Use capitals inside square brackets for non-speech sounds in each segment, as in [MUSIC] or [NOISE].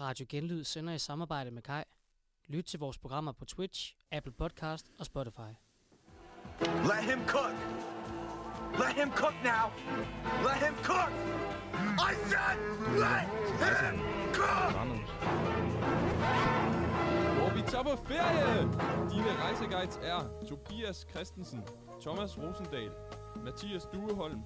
Radio Genlyd sender i samarbejde med Kai. Lyt til vores programmer på Twitch, Apple Podcast og Spotify. Let him cook. Let him cook now. Let him cook. I said, let him cook. Hvor vi tager på ferie! Dine rejseguides er Tobias Christensen, Thomas Rosendal, Mathias Dueholm.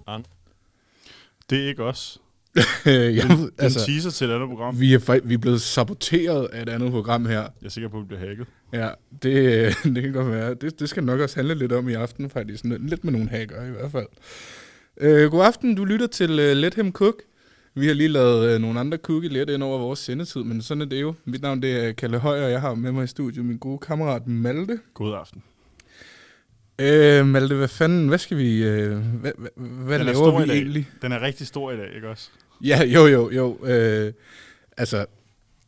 Det er ikke os. [LAUGHS] jeg, Den altså, teaser til et andet program. vi er, vi er blevet saboteret af et andet program her. Jeg er sikker på, at vi bliver hacket. Ja, det, [LAUGHS] det kan godt være. Det, det skal nok også handle lidt om i aften, faktisk. Lidt med nogle hacker i hvert fald. Øh, god aften, du lytter til uh, Let Him Cook. Vi har lige lavet uh, nogle andre cookie lidt ind over vores sendetid, men sådan er det jo. Mit navn det er Kalle Høj, og jeg har med mig i studiet min gode kammerat Malte. God aften. Øh, Malte, hvad fanden, hvad skal vi, øh, hvad, hvad, hvad er laver stor vi i dag. egentlig? Den er rigtig stor i dag, ikke også? Ja, jo, jo, jo. Øh, altså,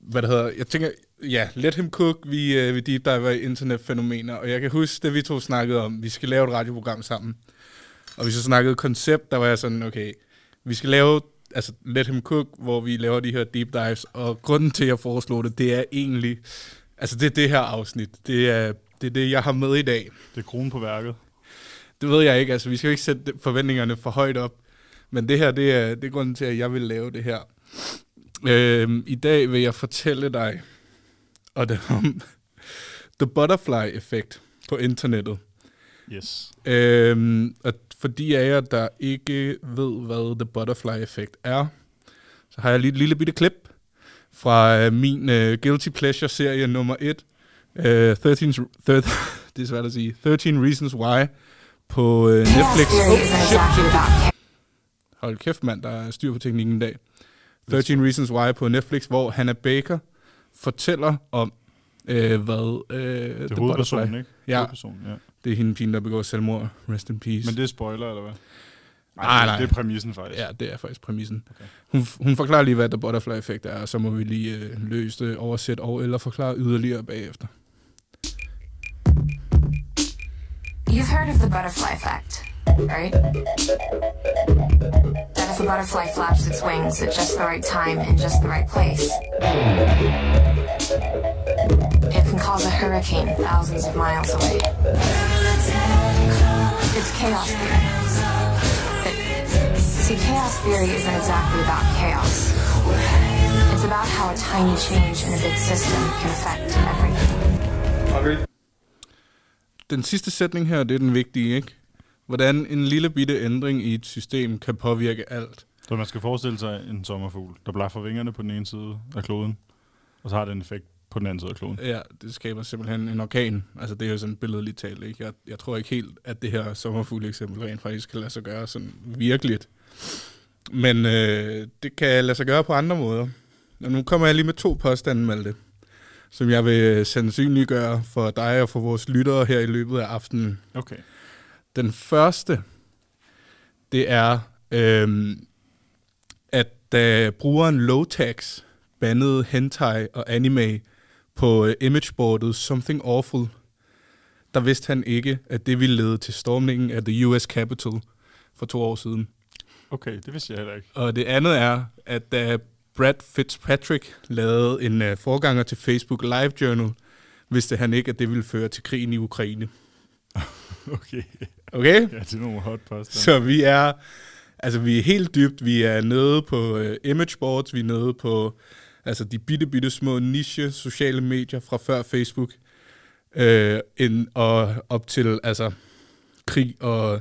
hvad det hedder, jeg tænker, ja, let him cook, vi, øh, vi deep diver i internetfænomener, og jeg kan huske, da vi to snakkede om, vi skal lave et radioprogram sammen, og vi så snakkede koncept, der var jeg sådan, okay, vi skal lave, altså, let him cook, hvor vi laver de her deep dives, og grunden til, at jeg foreslog det, det er egentlig, altså, det er det her afsnit, det er det, er det jeg har med i dag. Det er kronen på værket. Det ved jeg ikke, altså, vi skal jo ikke sætte forventningerne for højt op, men det her, det er, det er grunden til, at jeg vil lave det her. Øhm, I dag vil jeg fortælle dig og det om [LAUGHS] The Butterfly-effekt på internettet. Yes. Øhm, og for de af jer, der ikke ved, hvad The Butterfly-effekt er, så har jeg lige et lille bitte klip fra øh, min øh, Guilty Pleasure-serie nummer 1. Øh, 13, 13, [LAUGHS] det er svært at sige. 13 Reasons Why på øh, Netflix. Isn't exactly about Hold kæft, mand, der er styr på teknikken i dag. 13 Reasons Why på Netflix, hvor Hannah Baker fortæller om, øh, hvad øh, Det er hovedpersonen, ikke? Ja. Hovedpersonen, ja. Det er hende pigen, der begår selvmord. Rest in peace. Men det er spoiler, eller hvad? Nej, det- nej. Det er præmissen, faktisk. Ja, det er faktisk præmissen. Okay. Hun, hun forklarer lige, hvad The Butterfly-effekt er, og så må vi lige øh, løse det, oversætte og eller forklare yderligere bagefter. You've heard of the butterfly effect, right? That if a butterfly flaps its wings at just the right time in just the right place, it can cause a hurricane thousands of miles away. It's chaos theory. It- see, chaos theory isn't exactly about chaos. It's about how a tiny change in a big system can affect everything. Den sidste sætning her, det er den vigtige, ikke? Hvordan en lille bitte ændring i et system kan påvirke alt. Så man skal forestille sig en sommerfugl, der blaffer vingerne på den ene side af kloden, og så har det en effekt på den anden side af kloden. Ja, det skaber simpelthen en orkan. Altså, det er jo sådan billedligt talt, ikke? Jeg, jeg tror ikke helt, at det her sommerfugle eksempel rent faktisk kan lade sig gøre sådan virkeligt. Men øh, det kan lade sig gøre på andre måder. Og nu kommer jeg lige med to påstande, Malte, som jeg vil sandsynliggøre for dig og for vores lyttere her i løbet af aftenen. Okay. Den første, det er, øhm, at da brugeren Lowtax bandede hentai og anime på øh, imageboardet Something Awful, der vidste han ikke, at det ville lede til stormningen af the US Capitol for to år siden. Okay, det vidste jeg heller ikke. Og det andet er, at da Brad Fitzpatrick lavede en uh, forganger til Facebook Live Journal, vidste han ikke, at det ville føre til krigen i Ukraine. [LAUGHS] Okay. Okay? Ja, det er nogle hot påstande. Så vi er, altså vi er helt dybt, vi er nede på uh, imageboards, vi er nede på altså de bitte, bitte små niche sociale medier fra før Facebook, øh, ind, og op til altså krig og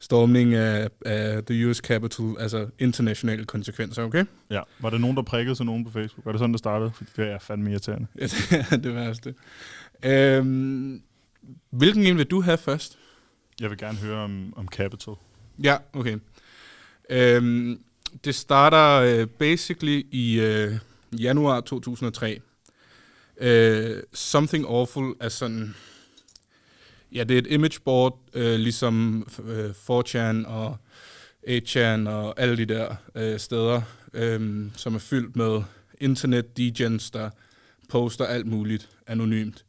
stormning af, af the US Capitol, altså internationale konsekvenser, okay? Ja, var der nogen, der prikkede til nogen på Facebook? Var det sådan, det startede? Fordi det er fandme irriterende. [LAUGHS] Ja, det er det værste. Øhm, hvilken en vil du have først? Jeg vil gerne høre om, om Capital. Ja, okay. Øhm, det starter øh, basically i øh, januar 2003. Øh, Something Awful er sådan... Ja, det er et imageboard, øh, ligesom øh, 4chan og 8chan og alle de der øh, steder, øh, som er fyldt med internet-degens, der poster alt muligt anonymt.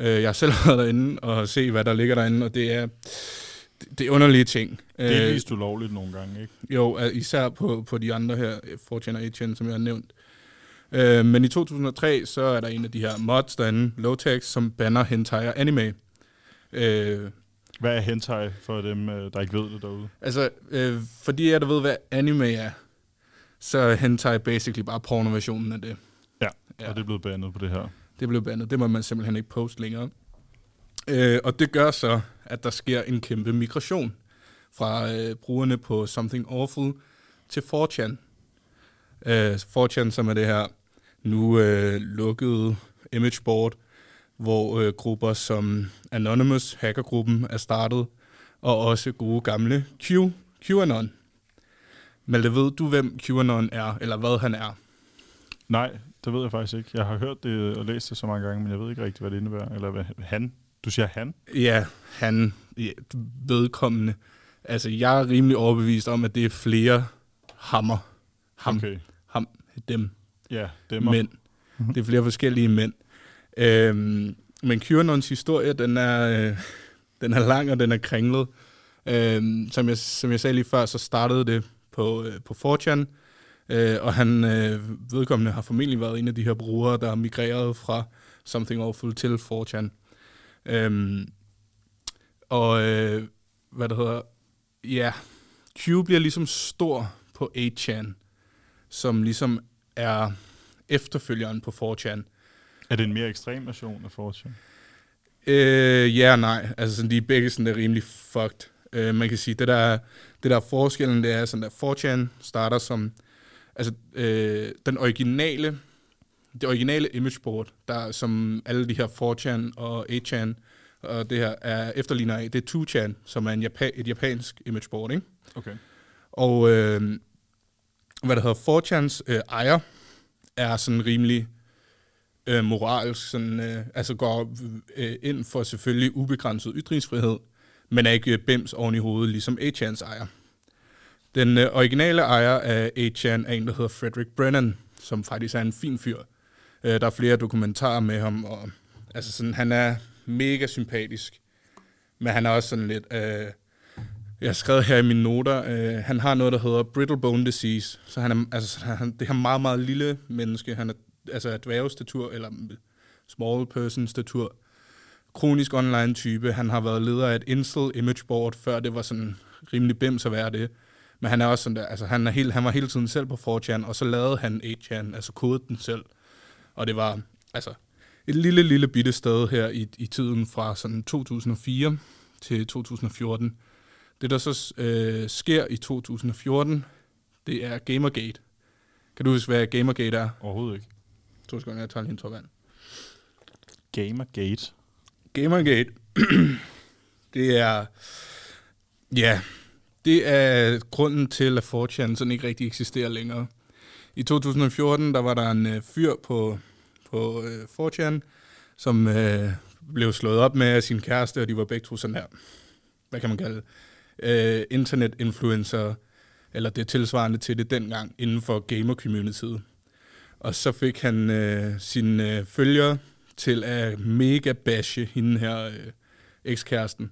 Øh, jeg har selv [LAUGHS] været derinde og se, hvad der ligger derinde, og det er, det, er underlige ting. Det er Øh, vist ulovligt nogle gange, ikke? jo, øh, især på, på de andre her, 4chan og 8chan, som jeg har nævnt. Øh, men i 2003, så er der en af de her mods derinde, Lowtex, som banner hentai og anime. Øh, Hvad er hentai for dem, øh, der ikke ved det derude? altså, øh, fordi jeg der ved, hvad anime er, så er hentai basically bare porno-versionen af det. Ja, Ja. ja. og det er blevet bandet på det her. Det blev bandet. Det må man simpelthen ikke poste længere. Øh, og det gør så, at der sker en kæmpe migration fra øh, brugerne på Something Awful til 4chan. Øh, 4chan, som er det her nu øh, lukkede imageboard, hvor øh, grupper som Anonymous, hackergruppen, er startet, og også gode gamle Q, QAnon. Malte, ved du, hvem QAnon er, eller hvad han er? Nej, det ved jeg faktisk ikke. Jeg har hørt det og læst det så mange gange, men jeg ved ikke rigtig, hvad det indebærer. Eller hvad, han? Du siger han? Ja, han ja, vedkommende. Altså, jeg er rimelig overbevist om, at det er flere hammer. Ham, okay. Ham, dem, Ja, det er mig. mænd. Det er flere forskellige mænd. Øhm, men QAnons historie, den er, øh, den er lang, og den er kringlet. Øhm, som, jeg, som jeg sagde lige før, så startede det på, øh, på 4chan, øh, og han øh, vedkommende har formentlig været en af de her brugere, der har migreret fra Something Awful til 4chan. Øhm, og øh, hvad det hedder, ja, Q bliver ligesom stor på 8chan, som ligesom er efterfølgeren på 4chan. Er det en mere ekstrem version af Fortune? Øh, ja og nej. Altså sådan, de er begge sådan der rimelig fucked. Øh, man kan sige, det der, det der er forskellen, det er sådan, at 4chan starter som, altså øh, den originale, det originale imageboard, der som alle de her 4chan og 8chan og det her er efterligner af, det er 2chan, som er en Japa- et japansk imageboard, ikke? Okay. Og øh, hvad der hedder 4chans øh, ejer er sådan rimelig øh, moralsk, sådan, øh, altså går øh, ind for selvfølgelig ubegrænset ytringsfrihed, men er ikke øh, bims oven i hovedet, ligesom 8chans ejer. Den øh, originale ejer af 8chan er en, der hedder Frederick Brennan, som faktisk er en fin fyr. Øh, der er flere dokumentarer med ham, og altså sådan, han er mega sympatisk, men han er også sådan lidt... Øh, jeg har skrevet her i mine noter, øh, han har noget, der hedder brittle bone disease. Så han er, altså, han, det er meget, meget lille menneske. Han er altså er dværgestatur, eller small person statur. Kronisk online type. Han har været leder af et incel image board, før det var sådan rimelig bims at være det. Men han er også sådan der, altså han, er helt, han var hele tiden selv på 4chan, og så lavede han 8chan, altså kodede den selv. Og det var altså et lille, lille bitte sted her i, i tiden fra sådan 2004 til 2014. Det, der så øh, sker i 2014, det er Gamergate. Kan du huske, hvad Gamergate er? Overhovedet ikke. To sekunder, jeg tager lige en tår vand. Gamergate. Gamergate, [CLEARS THROAT] det er... Ja, det er grunden til, at 4chan sådan ikke rigtig eksisterer længere. I 2014, der var der en øh, fyr på, på øh, 4chan, som øh, blev slået op med af sin kæreste, og de var begge to sådan her, hvad kan man kalde øh, internet-influencer, eller det tilsvarende til det dengang, inden for gamer-communityet. Og så fik han øh, sine øh, følgere til at mega bashe hende her øh, ekskæresten.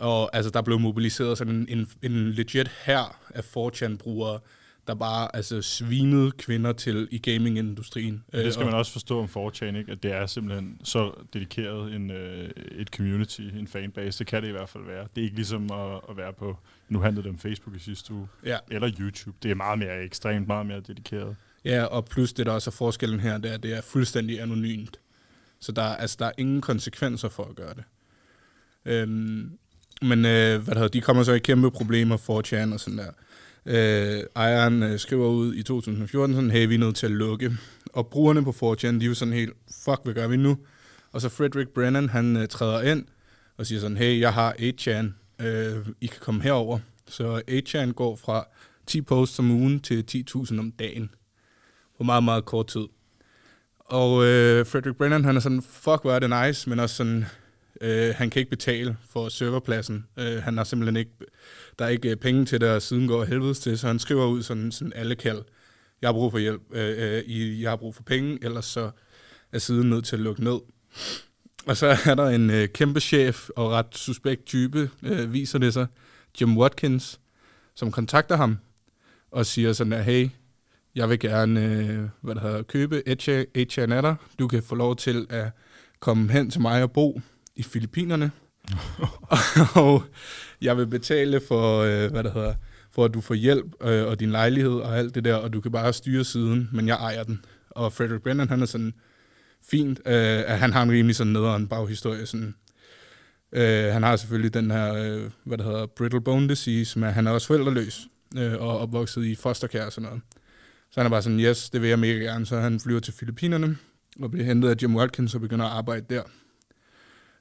Og altså, der blev mobiliseret sådan en, en, en legit her af 4chan-brugere, der bare altså, svinede kvinder til i gamingindustrien. Det Øh, skal man også forstå om 4chan, ikke? at det er simpelthen så dedikeret en, øh, et community, en fanbase. Det kan det i hvert fald være. Det er ikke ligesom at, at være på, nu handlede det om Facebook i sidste uge, Ja. eller YouTube. Det er meget mere ekstremt, meget mere dedikeret. Ja, og plus det, der også er forskellen her, det er, det er fuldstændig anonymt. Så der, er- altså, der er ingen konsekvenser for at gøre det. Øhm, men øh, hvad der hedder, de kommer så i kæmpe problemer for Chan og sådan der. Øh, ejeren øh, skriver ud i 2014 sådan, hey, vi er nødt til at lukke. Og brugerne på 4chan, de er jo sådan helt, fuck, hvad gør vi nu? Og så Frederick Brennan, han øh, træder ind og siger sådan, hey, jeg har 8chan, øh, I kan komme herover. Så 8chan går fra 10 posts om ugen til 10.000 om dagen på meget, meget kort tid. Og øh, Frederick Brennan, han er sådan, fuck, hvor er det nice, men også sådan, øh, han kan ikke betale for serverpladsen. Øh, han har simpelthen ikke, der er ikke øh, penge til det, og siden går helvedes til, så han skriver ud sådan, sådan alle kald. Jeg har brug for hjælp, øh, øh, I, jeg har brug for penge, ellers så er siden nødt til at lukke ned. Og så er der en øh, kæmpe chef og ret suspekt type, øh, viser det sig, Jim Watkins, som kontakter ham og siger sådan at hey, jeg vil gerne øh, hvad der hedder, købe Etienne af. Du kan få lov til at komme hen til mig og bo i Filippinerne. [LAUGHS] og jeg vil betale for, øh, hvad der hedder, for at du får hjælp øh, og din lejlighed og alt det der, og du kan bare styre siden, men jeg ejer den. Og Frederick Brennan, han er sådan fint, øh, at han har en rimelig sådan nederen baghistorie. Sådan. Øh, han har selvfølgelig den her, øh, hvad der hedder, brittle bone disease, men han er også forældreløs øh, og opvokset i fosterkær og sådan noget. Så han er bare sådan, yes, det vil jeg mega gerne. Så han flyver til Filippinerne og bliver hentet af Jim Watkins og begynder at arbejde der.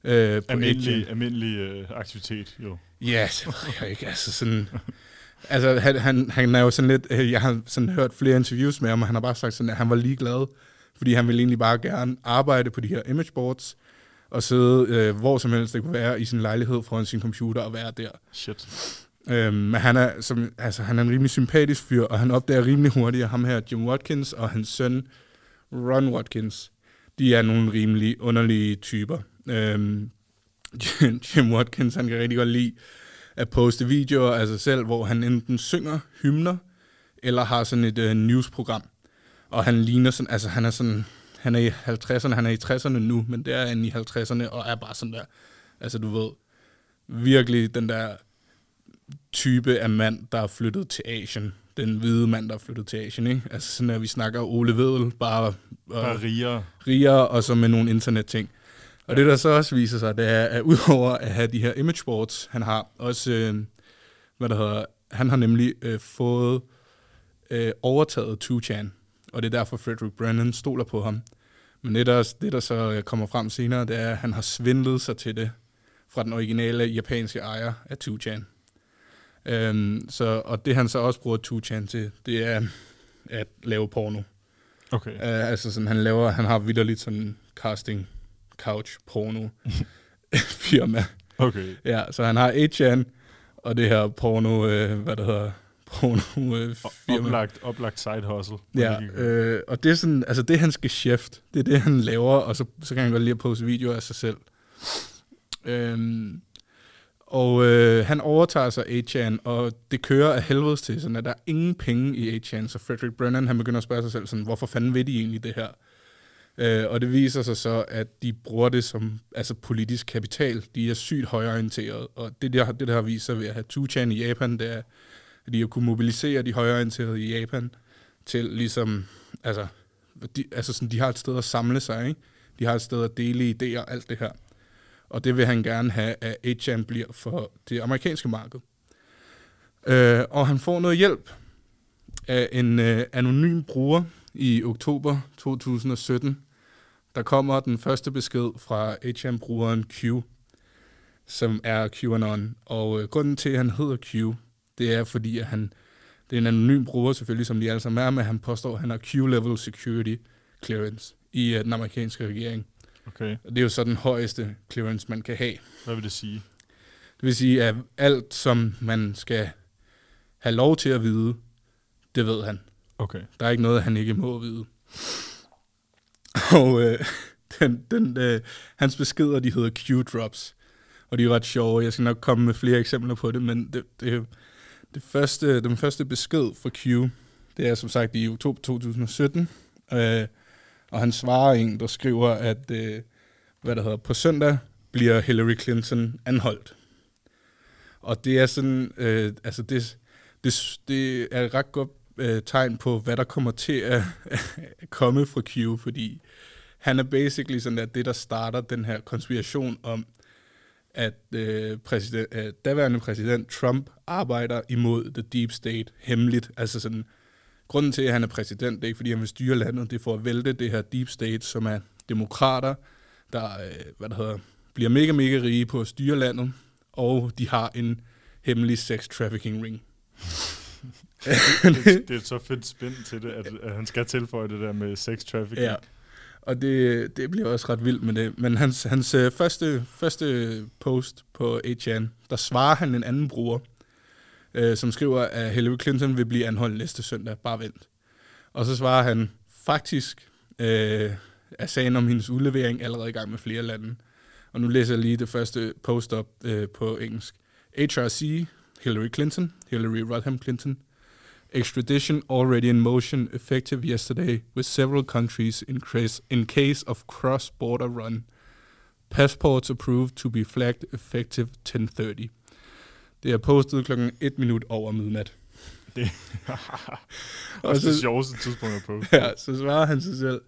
Øh, på Almindelig, almindelig øh, aktivitet, jo. Ja, det ved jeg ikke. Altså sådan, altså han, han, han er jo sådan lidt, øh, jeg har sådan hørt flere interviews med ham, og han har bare sagt sådan, at han var ligeglad, fordi han ville egentlig bare gerne arbejde på de her image boards, og sidde øh, hvor som helst det kunne være i sin lejlighed foran sin computer og være der. Shit. Øhm, men han er, som, altså, han er en rimelig sympatisk fyr, og han opdager rimelig hurtigt, at ham her, Jim Watkins, og hans søn, Ron Watkins, de er nogle rimelig underlige typer. Øhm, Jim Watkins, han kan rigtig godt lide at poste videoer af sig selv, hvor han enten synger hymner, eller har sådan et øh, newsprogram. Og han ligner sådan, altså han er sådan, han er i 50'erne, han er i 60'erne nu, men det er han i 50'erne, og er bare sådan der, altså du ved, virkelig den der type af mand, der er flyttet til Asien. Den hvide mand, der er flyttet til Asien, ikke? Altså sådan, at vi snakker Ole Vedel, bare, Bare øh, rigere. rigere, og så med nogle internetting. Og det, der så også viser sig, det er, at udover at have de her image boards, han har også, øh, hvad der hedder, han har nemlig øh, fået øh, overtaget 2chan, og det er derfor Frederick Brennan stoler på ham. Men det, der, det, der så øh, kommer frem senere, det er, at han har svindlet sig til det fra den originale japanske ejer af 2chan. Øhm, så, og det han så også bruger 2chan til, det er at lave porno. Okay. Uh, altså sådan, han laver, han har vidderligt sådan casting couch porno [LAUGHS] firma. Okay. Ja, så han har 8chan og det her porno, øh, hvad der hedder, porno øh, firma. Oplagt, oplagt side hustle. Ja, øh, og det er sådan, altså det er hans geschæft. Det er det, han laver, og så, så kan han godt lide at poste videoer af sig selv. Øhm, og øh, han overtager sig 8chan, og det kører af helvedes til, sådan at der er ingen penge i 8chan, så Frederick Brennan, han begynder at spørge sig selv sådan, hvorfor fanden vil de egentlig det her? Øh, og det viser sig så, at de bruger det som altså politisk kapital. De er sygt højorienterede, og det, der, det der har vist sig ved at have 2chan i Japan, det er, at de har kunne mobilisere de højorienterede i Japan til ligesom, altså, de, altså sådan, de har et sted at samle sig, ikke? De har et sted at dele idéer, alt det her. Og det vil han gerne have, at 8 bliver for det amerikanske marked. Øh, og han får noget hjælp af en øh, anonym bruger i oktober 2017. Der kommer den første besked fra 8chan-brugeren Q, som er QAnon. Og øh, grunden til, at han hedder Q, det er fordi, at han, det er en anonym bruger selvfølgelig, som de alle sammen er, men han påstår, at han har Q-level security clearance i øh, den amerikanske regering. Okay. Og det er jo så den højeste clearance, man kan have. Hvad vil det sige? Det vil sige, at alt, som man skal have lov til at vide, det ved han. Okay. Der er ikke noget, han ikke må vide. [LAUGHS] Og øh, den, den, øh, hans beskeder, de hedder Q-drops. Og de er ret sjove. Jeg skal nok komme med flere eksempler på det, men det, det, det første, den første besked fra Q, det er som sagt i oktober 2017. Øh, og han svarer en, der skriver, at øh, hvad der hedder, på søndag bliver Hillary Clinton anholdt. Og det er sådan, øh, altså det, det, det er ret godt øh, tegn på, hvad der kommer til at, [LAUGHS] komme fra Q, fordi han er basically sådan, at det, der starter den her konspiration om, at øh, præsident, øh, daværende præsident Trump arbejder imod the deep state hemmeligt. Altså sådan, grunden til, at han er præsident, det er ikke, fordi han vil styre landet, det er for at vælte det her deep state, som er demokrater, der øh, hvad der hedder, bliver mega, mega rige på at styre landet, og de har en hemmelig sex trafficking ring det, [LAUGHS] det er et så fedt spænd til det, at, at han skal tilføje det der med sex trafficking. Ja. Og det, det bliver også ret vildt med det. Men hans, hans øh, første, første post på 8chan, der svarer han en anden bruger, øh, som skriver, at Hillary Clinton vil blive anholdt næste søndag. Bare vent. Og så svarer han, faktisk øh, er sagen om hendes udlevering allerede i gang med flere lande. Og nu læser jeg lige det første post op øh, på engelsk. HRC, Hillary Clinton, Hillary Rodham Clinton, Extradition already in motion, effective yesterday, with several countries in case, in case of cross-border run. Passports approved to be flagged effective 10.30. Det er postet klokken 1 minut over midnat. Det [LAUGHS] Og også det sjoveste tidspunkt at på. Ja, så svarer han sig selv.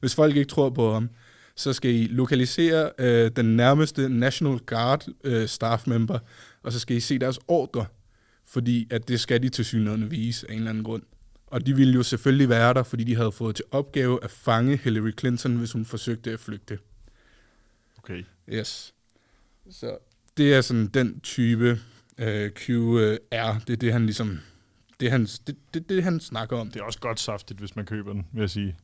Hvis folk ikke tror på ham, så skal I lokalisere øh, den nærmeste National Guard øh, staff member, og så skal I se deres ordre, fordi at det skal de til synligheden vise af en eller anden grund. Og de ville jo selvfølgelig være der, fordi de havde fået til opgave at fange Hillary Clinton, hvis hun forsøgte at flygte. Okay. Yes. Så det er sådan den type øh, QR, det er det, han ligesom, det, er hans, det, det, det, han snakker om. Det er også godt saftigt, hvis man køber den, vil jeg sige.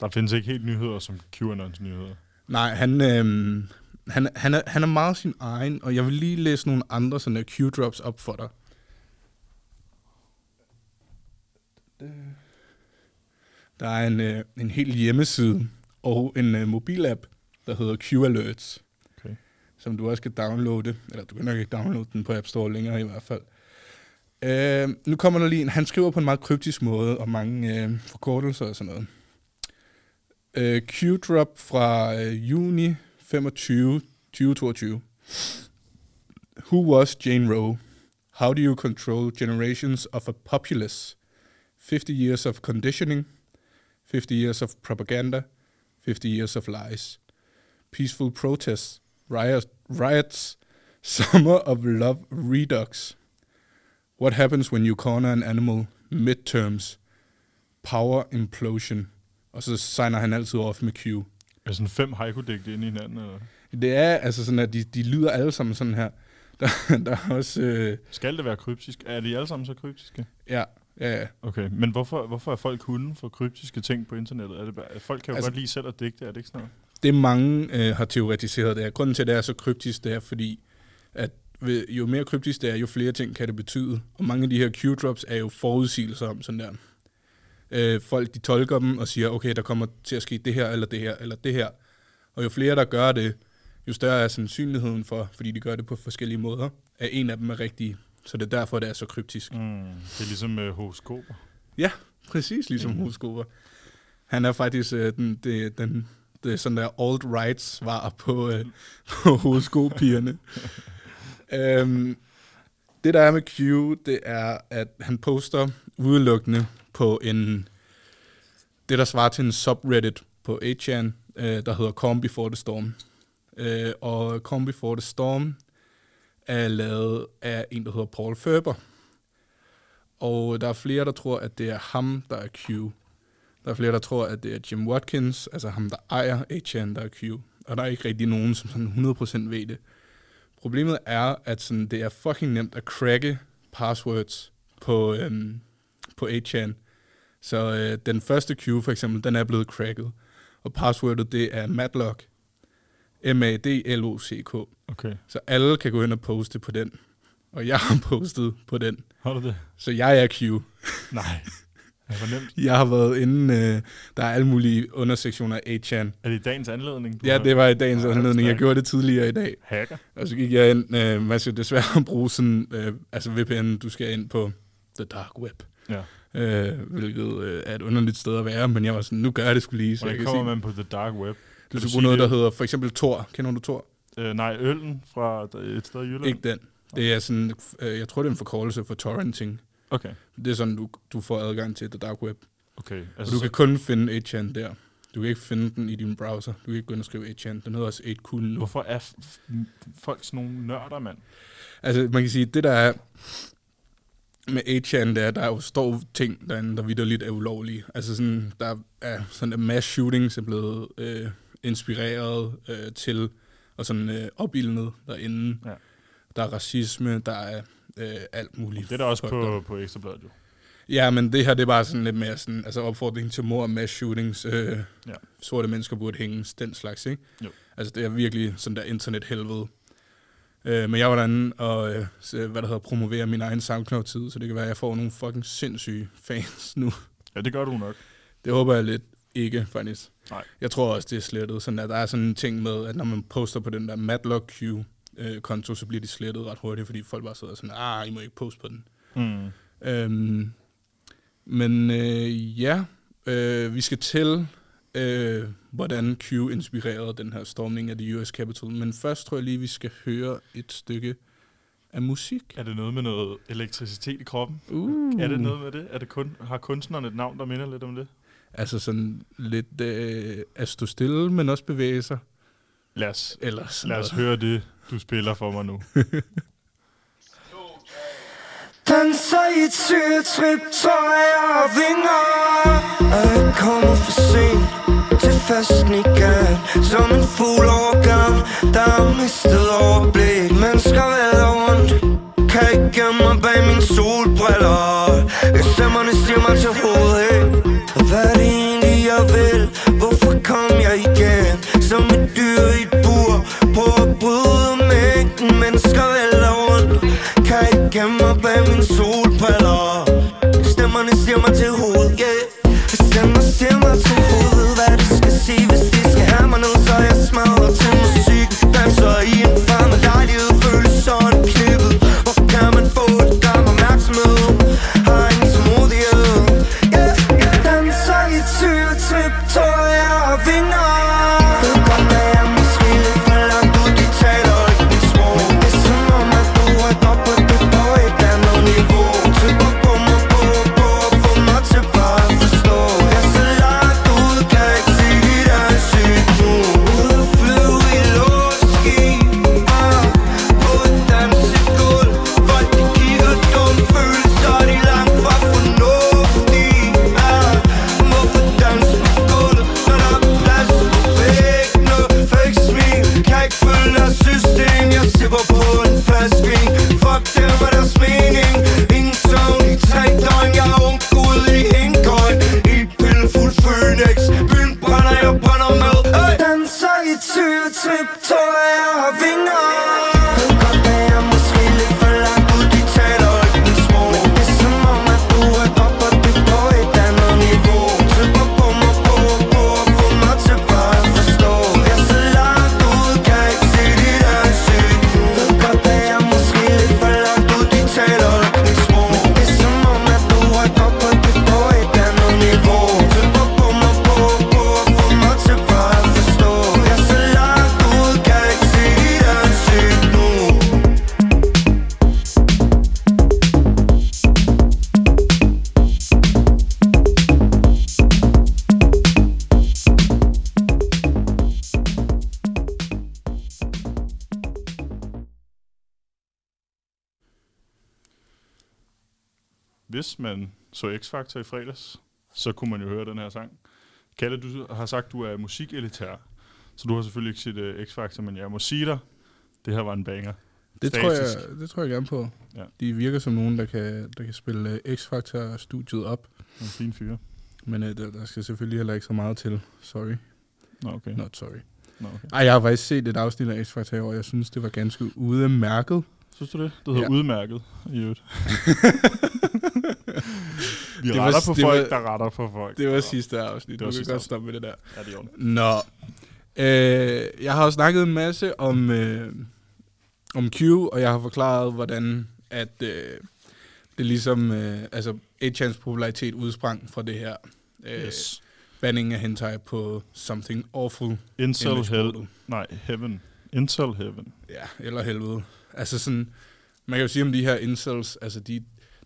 Der findes ikke helt nyheder som QAnons nyheder. Nej, han, øhm, han, han, er, han er meget sin egen, og jeg vil lige læse nogle andre sådan Q-drops op for dig. Der er en, øh, en hel hjemmeside og en øh, mobilapp, der hedder Q-Alerts, Okay. som du også kan downloade. Eller du kan nok ikke downloade den på App Store længere i hvert fald. Øh, nu kommer der lige en. Han skriver på en meget kryptisk måde, og mange øh, forkortelser og sådan noget. Øh, Q-drop fra øh, juni 25, 2022. Who was Jane Roe? How do you control generations of a populace? 50 years of conditioning, 50 years of propaganda, 50 years of lies. Peaceful protests, riots, riots [LAUGHS] summer of love redux. What happens when you corner an animal? Midterms, power implosion. Og så signer han altid off med Q. Er sådan fem haiku-digte ind i hinanden? Eller? Det er altså sådan, at de, de lyder alle sammen sådan her. [LAUGHS] Der, der er også... Øh, Skal det være kryptisk? Er de alle sammen så kryptiske? ja, ja, ja. Okay, men hvorfor, hvorfor er folk hunde for kryptiske ting på internettet? Er det bare, folk kan jo altså, godt lide selv at digte, er det ikke sådan noget? Det mange øh, har teoretiseret det her. Grunden til, at det er så kryptisk, det er fordi, at ved, jo mere kryptisk det er, jo flere ting kan det betyde. Og mange af de her Q-drops er jo forudsigelser om sådan der. Øh, folk de tolker dem og siger, okay, der kommer til at ske det her, eller det her, eller det her. Og jo flere, der gør det, jo større er sandsynligheden for, fordi de gør det på forskellige måder, at en af dem er rigtig. Så det er derfor, det er så kryptisk. Mm, det er ligesom øh, horoskoper. Ja, præcis ligesom mm. horoskoper. Han er faktisk øh, den, det, den, det sådan der alt-right svar på, øh, [LAUGHS] på horoskopierne. [LAUGHS] øhm, det der er med Q, det er, at han poster udelukkende på en, det der svarer til en subreddit på 8chan, øh, der hedder Calm Before the Storm. Øh, og Calm Before the Storm er lavet af en, der hedder Paul Ferber. Og der er flere, der tror, at det er ham, der er Q. Der er flere, der tror, at det er Jim Watkins, altså ham, der ejer 8chan, der er Q. Og der er ikke rigtig nogen, som sådan 100% ved det. Problemet er, at sådan, det er fucking nemt at cracke passwords på, øhm, på 8chan. Så øh, den første Q for eksempel, den er blevet cracket. Og passwordet, det er Matlock. M-A-D-L-O-C-K. Okay, Så alle kan gå ind og poste på den. Og jeg har [LAUGHS] postet på den. har du det? Så jeg er Q. Nej. [LAUGHS] Nemt. Jeg har været inde, øh, der er alle mulige undersektioner af 8chan. Er det i dagens anledning? Ja, det var i dagens Ja, anledning. Jeg gjorde det tidligere i dag. Hacker? Og så gik jeg ind, øh, man skal desværre [LAUGHS] bruge sådan, øh, altså VPN, du skal ind på the dark web. Ja. Øh, hvilket øh, er et underligt sted at være, men jeg var sådan, nu gør jeg det skulle lige, så jeg Hvordan kan kommer man på the dark web? Du skal bruge noget, der hedder for eksempel Tor. Kender du Tor? Øh, nej, øllen fra et sted i Jylland? Ikke den. Det er sådan, øh, jeg tror det er en forkortelse for torrenting. Okay, Det er sådan, du, du får adgang til the dark web. okay. Og Altså, du kan kun finde 8chan der. Du kan ikke finde den i din browser. Du kan ikke gå ind og skrive 8chan. Den hedder også 8kun nu. Hvorfor er folk sådan nogle nørder, mand? Altså, man kan sige, det der er med 8chan, det er, der jo står ting derinde, der vidderligt er ulovlige. Altså sådan, der er sådan en mass shootings er blevet øh, inspireret øh, til, og sådan øh, opildnet derinde. Ja. Der er racisme, der er øh, alt muligt. Det er der også fucked på, på Ekstrabladet, jo. Ja, men det her, det er bare sådan lidt mere sådan, altså opfordring til mor mass shootings. Øh, Ja. Sorte mennesker burde hænges, den slags, ikke? Jo. Altså, det er virkelig sådan der internethelvede. Øh, men jeg var derinde og, øh, hvad der hedder, promovere min egen SoundCloud-tid, så det kan være, at jeg får nogle fucking sindssyge fans nu. Ja, det gør du nok. Det håber jeg lidt ikke, faktisk. Nej. Jeg tror også, det er slettet. Sådan at der er sådan en ting med, at når man poster på den der Matlock Q-konto, så bliver de slettet ret hurtigt, fordi folk bare sidder sådan, ah, I må ikke poste på den. Mm. Øhm, Men øh, ja, øh, vi skal til, øh, hvordan Q inspirerede den her stormning af det US Capitol. Men først tror jeg lige, vi skal høre et stykke af musik. Er det noget med noget elektricitet i kroppen? Uh. Er det noget med det? Er det kun, har kunstneren et navn, der minder lidt om det? Altså sådan lidt øh, at stå stille, men også bevæge sig. Lad os, Eller lad os noget. høre det, du spiller for mig nu. Danser i et syretrip, tror jeg og vinger Og jeg kommer for sent til festen igen Som en fugl overgang, der har mistet overblik Mennesker vælger rundt, kan ikke gemme mig bag mine solbriller Stemmerne stiger mig til hovedet Og hvad er det egentlig jeg vil? Hvorfor kom jeg igen? Som et dyr i et bur på at bryde mængden Mennesker vælger rundt Kan ikke gemme mig bag min solbriller. Stemmerne siger mig til hovedet, yeah. Stemmer siger mig til hovedet. Så X-Factor i fredags, så kunne man jo høre den her sang. Kalle, du har sagt, du er musikelitær, så du har selvfølgelig ikke set uh, X-Factor, men jeg må sige dig, det her var en banger. Det tror, jeg, det tror jeg gerne på. Ja. De virker som nogen, der kan, der kan spille uh, X-Factor-studiet op. En fin fyre. Men uh, der, der skal selvfølgelig heller ikke så meget til. Sorry. Nå, okay. Not sorry. Nå, okay. Ej, jeg har faktisk set et afsnit af X-Factor i år, jeg synes, det var ganske udmærket. Synes du det? Det hedder Ja. udmærket i øvrigt. [LAUGHS] Vi Det var- retter på det folk, var- der retter på folk. Det var sidste afsnit. Det var du kan godt stoppe med det der. Ja, det ordentligt. Nå. Øh, jeg har jo snakket en masse om, øh, om Q, og jeg har forklaret, hvordan at øh, det ligesom, øh, altså 8chans popularitet udsprang fra det her. Øh, Yes. Banning af hentai på Something Awful. Incel hell. Nej, heaven. Incel heaven. Ja, eller helvede. Altså sådan, man kan jo sige om de her incels, altså de,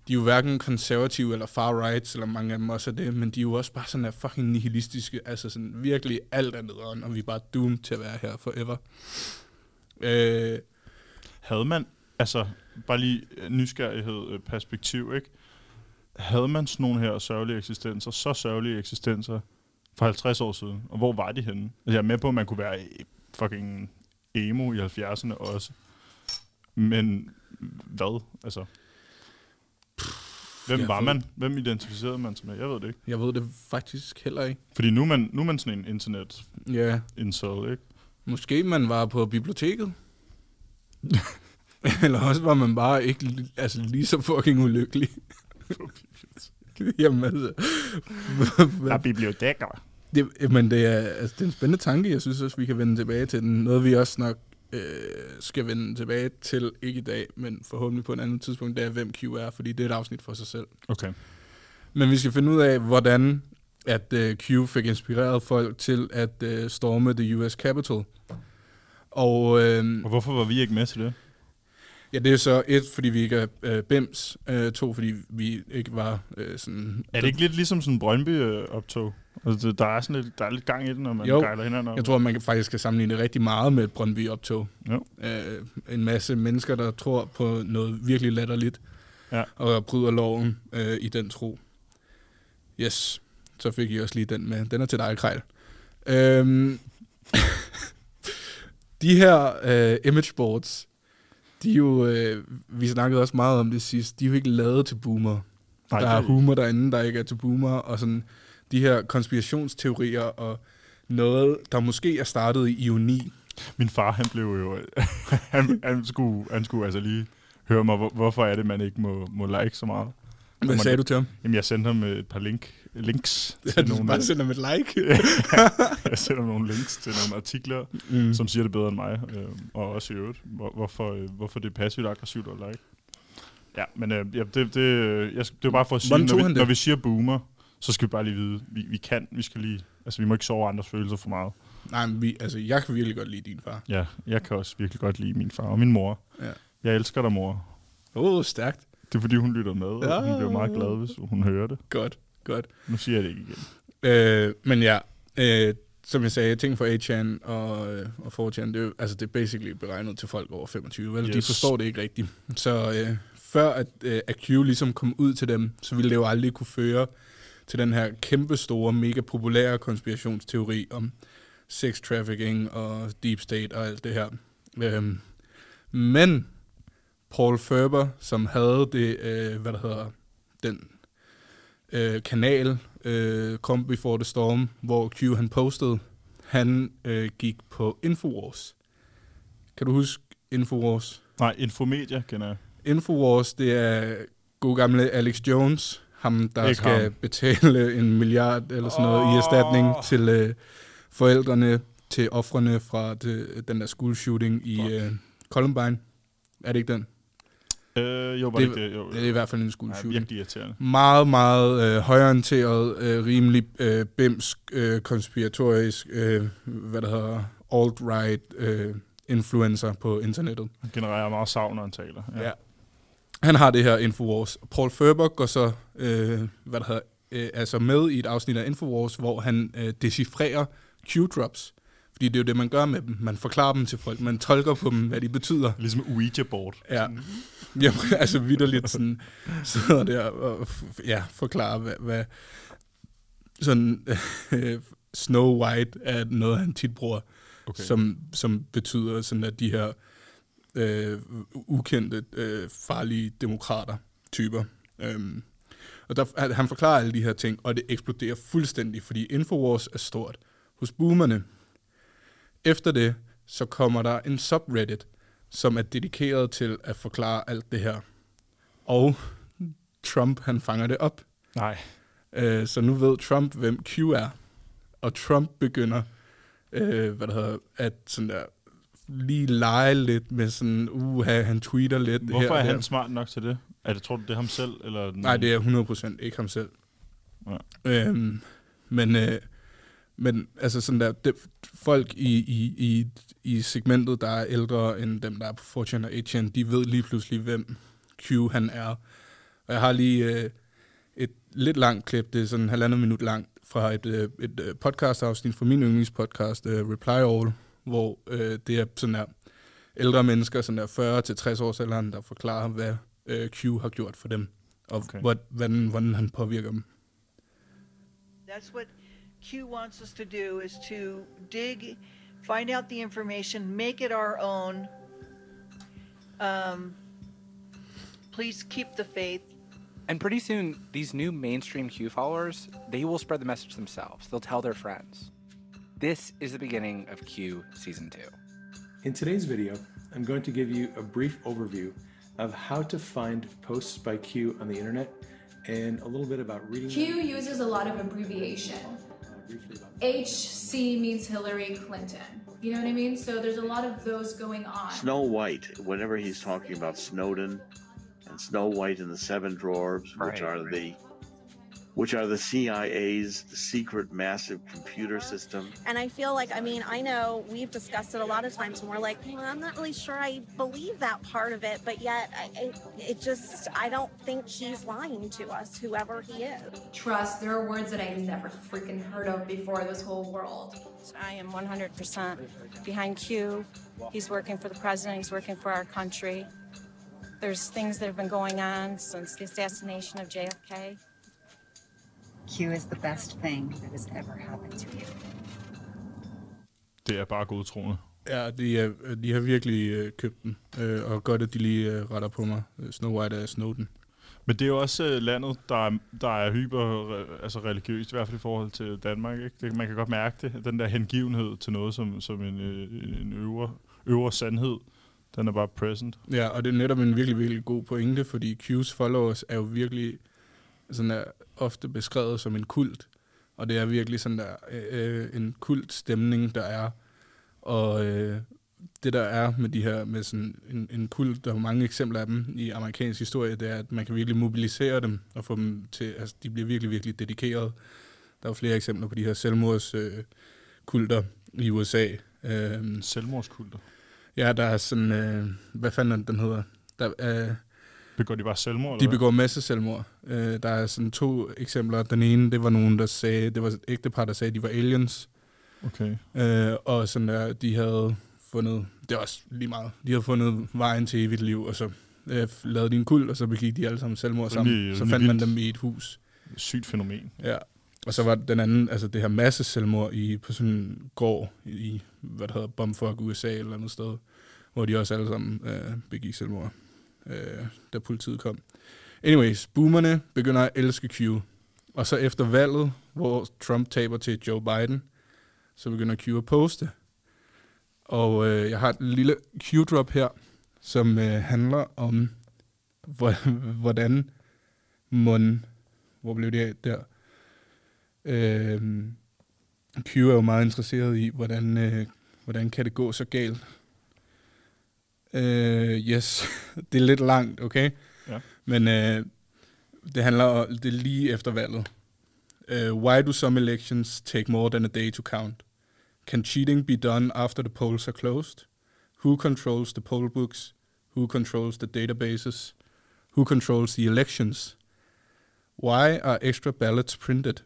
de er jo hverken konservative eller far right, eller mange af dem også er det, men de er jo også bare sådan der fucking nihilistiske, altså sådan virkelig alt er nederen, og vi er bare doomed til at være her forever. Øh, Havde man, altså bare lige øh, nysgerrighed, øh, perspektiv, ikke? Havde man sådan nogle her sørgelige eksistenser, så sørgelige eksistenser, for 50 år siden, og hvor var de henne? Altså, jeg er med på, at man kunne være fucking emo i 70'erne også. Men hvad? Altså, hvem jeg var ved- man? Hvem identificerede man sig med? Jeg ved det ikke. jeg ved det faktisk heller ikke. Fordi nu er man, nu er man sådan en internet Ja, incel, ikke? måske man var på biblioteket. [LAUGHS] eller også var man bare ikke altså, lige så fucking ulykkelig. [LAUGHS] [LAUGHS] Jamen altså, Der er biblioteker. Det, men det er, altså, det er en spændende tanke. Jeg synes også, vi kan vende tilbage til den. Noget, vi også nok øh, skal vende tilbage til, ikke i dag, men forhåbentlig på et andet tidspunkt, det er, hvem Q er, fordi det er et afsnit for sig selv. Okay. Men vi skal finde ud af, hvordan at uh, Q fik inspireret folk til at uh, storme the US Capitol. Og uh, Og hvorfor var vi ikke med til det? ja, det er så et, fordi vi ikke er uh, BIMS. Uh, to, fordi vi ikke var uh, sådan... Er det ikke lidt ligesom sådan en Brøndby-optog? Altså, der er sådan lidt, der er lidt gang i den, når man Jo. gejler hinanden op. Jeg tror, man kan faktisk kan sammenligne det rigtig meget med et Brøndby-optog. Øh, en masse mennesker, der tror på noget virkelig latterligt, Ja. og bryder loven øh, i den tro. Yes, så fik I også lige den med. Den er til dig, Krejl. Øhm, [LAUGHS] de her øh, imageboards, de er jo, øh, vi snakkede også meget om det sidst, de er jo ikke lavet til boomer. Nej, der er humor derinde, der ikke er til boomer, og sådan de her konspirationsteorier og noget, der måske er startet i ioni. Min far, han blev jo... [LAUGHS] han, han, skulle, han skulle altså lige høre mig, hvor, hvorfor er det, man ikke må, må like så meget. Hvad sagde du til ham? Jamen, jeg sendte ham et par link, links [LAUGHS] Ja, til du nogle... bare sender ham et like. [LAUGHS] jeg sender ham nogle links til nogle artikler, Mm. som siger det bedre end mig, øh, og også i øvrigt, hvor, hvorfor, øh, hvorfor det er passivt aggressivt at like. Ja, men øh, ja, det, det, øh, jeg, det er bare for at sige, Hvordan når vi, når vi siger boomer, så skal vi bare lige vide, vi, vi kan, vi skal lige, altså vi må ikke sove andres følelser for meget. Nej, men vi, altså, jeg kan virkelig godt lide din far. Ja, jeg kan også virkelig godt lide min far og min mor. Ja. Jeg elsker dig, mor. Åh, oh, stærkt. Det er fordi, hun lytter med, og Ja. hun bliver meget glad, hvis hun hører det. Godt, godt. Nu siger jeg det ikke igen. Øh, men ja, øh, som jeg sagde, ting for 8chan og, øh, og 4chan, det er, altså, det er basically beregnet til folk over 25, vel? Yes. De forstår det ikke rigtigt. Så øh, før at, øh, at Q ligesom kom ud til dem, så ville det jo aldrig kunne føre til den her kæmpe store, mega populære konspirationsteori om sex trafficking og deep state og alt det her. Øhm, men Paul Ferber, som havde det, øh, hvad der hedder, den øh, kanal, øh, Come Before the Storm, hvor Q han postede, han øh, gik på Infowars. Kan du huske Infowars? Nej, Infomedia kender jeg. Infowars, det er god gamle Alex Jones, ham der Ikke skal ham. betale en milliard eller sådan noget oh. i erstatning til øh, forældrene, til offrene fra det, den der school shooting i Fuck. øh, Columbine. Er det ikke den? Øh, jo, var Det- ikke det? Jo, Det er i hvert fald en school shooting. virkelig irriterende. meget, meget øh, højorienteret, øh, rimelig øh, bimsk, øh, konspiratorisk, øh, hvad der hedder, alt-right øh, influencer på internettet. Han genererer meget savn, når han taler. Ja. ja. Han har det her Infowars. Paul Ferber går så, øh, hvad der hedder, øh, altså med i et afsnit af Infowars, hvor han øh, decifrerer Q-drops. Fordi det er jo det, man gør med dem. Man forklarer dem til folk. Man tolker på dem, hvad de betyder. Ligesom Ouija-board. Ja, [LAUGHS] ja altså vidderligt sådan, sidder der og ja, forklarer, hvad, hvad sådan øh, [LAUGHS] Snow White er noget, han tit bruger, okay. som, som betyder sådan, at de her øh, ukendte, øh, farlige demokrater typer. Øhm, og der, han- han forklarer alle de her ting, og det eksploderer fuldstændig, fordi Infowars er stort hos boomerne. Efter det, så kommer der en subreddit, som er dedikeret til at forklare alt det her. Og Trump, han fanger det op. Nej. Øh, så nu ved Trump, hvem Q er. Og Trump begynder, øh, hvad der hedder, at sådan der, lige lege lidt med sådan, uh, han tweeter lidt. Hvorfor her er han der. smart nok til det? Er det, tror du, det er ham selv? Eller Nej, det er 100% ikke ham selv. Ja. Øhm, men, øh, men altså sådan der, det, folk i, i, i, i segmentet, der er ældre end dem, der er på 4chan og 8chan, de ved lige pludselig, hvem Q han er. Og jeg har lige øh, et lidt langt klip, det er sådan en halvandet minut langt, fra et, øh, et øh, podcast-afsnit fra min yndlingspodcast, øh, Reply All, hvor øh, det er sådan der ældre mennesker, sådan der 40 til 60 års alderen, der forklarer, hvad øh, Q har gjort for dem, og Okay. okay. hvordan, hvordan han påvirker dem. That's what Q wants us to do is to dig, find out the information, make it our own. Um, please keep the faith. And pretty soon, these new mainstream Q followers, they will spread the message themselves. They'll tell their friends. This is the beginning of Q Season 2. In today's video, I'm going to give you a brief overview of how to find posts by Q on the internet and a little bit about reading Q them, uses a lot of abbreviation. briefly about HC means Hillary Clinton. You know what I mean? So there's a lot of those going on. Snow White, whenever he's talking about Snowden and Snow White and the Seven Dwarves, which are right. the which are the CIA's secret massive computer system. And I feel like, I mean, I know we've discussed it a lot of times, and we're like, well, I'm not really sure I believe that part of it, but yet I, it, it just, I don't think he's lying to us, whoever he is. Trust, there are words that I never freaking heard of before this whole world. I am 100% behind Q. He's working for the president, he's working for our country. There's things that have been going on since the assassination of JFK. Q is the best thing that has ever happened to you. Det er bare godtroende. Ja, de, er, de har virkelig øh, købt den, øh, og godt, at de lige øh, retter på mig. Øh, Snow White er Snowden. Men det er jo også øh, landet, der er, der er hyper øh, altså religiøst, i hvert fald i forhold til Danmark. Ikke? Det, man kan godt mærke det, den der hengivenhed til noget som, som en, øh, en øvre, øvre sandhed, den er bare present. Ja, og det er netop en virkelig, virkelig god pointe, fordi Q's followers er jo virkelig sådan der, ofte beskrevet som en kult. Og det er virkelig sådan der øh, en kult stemning, der er. Og øh, det der er med de her, med sådan en, en kult, der er mange eksempler af dem i amerikansk historie, det er, at man kan virkelig mobilisere dem og få dem til, altså de bliver virkelig, virkelig dedikeret. Der er jo flere eksempler på de her selvmordskulter øh, i USA. Øh, Selvmordskulter? Ja, der er sådan, øh, hvad fanden den hedder? Der, øh, Begår de bare selvmord? de eller hvad? begår masse selvmord. Øh, der er sådan to eksempler. Den ene, det var nogen, der sagde, det var et ægtepar, der sagde, at de var aliens. Okay. Øh, og sådan der, de havde fundet, det er også lige meget, de havde fundet vejen til evigt liv, og så øh, lavede de en kult, og så begik de alle sammen selvmord sammen. Rimelig- Så fandt man dem i et hus. Sygt fænomen. Ja. Og så var den anden, altså det her masse selvmord i, på sådan en gård i, hvad der hedder, Bumfuck, USA eller andet sted, hvor de også alle sammen øh, begik selvmord, øh, da politiet kom. Anyways, boomerne begynder at elske Q. Og så efter valget, hvor Trump taber til Joe Biden, så begynder Q at poste. Og øh, jeg har et lille Q-drop her, som øh, handler om, [LAUGHS] hvordan mon... Hvor blev det af der? Øh, Q er jo meget interesseret i, hvordan, øh, hvordan kan det gå så galt. Øh, yes, [LAUGHS] det er lidt langt, okay? Ja. Men øh, det handler om, det er lige efter valget. Uh, why do some elections take more than a day to count? Can cheating be done after the polls are closed? Who controls the poll books? Who controls the databases? Who controls the elections? Why are extra ballots printed?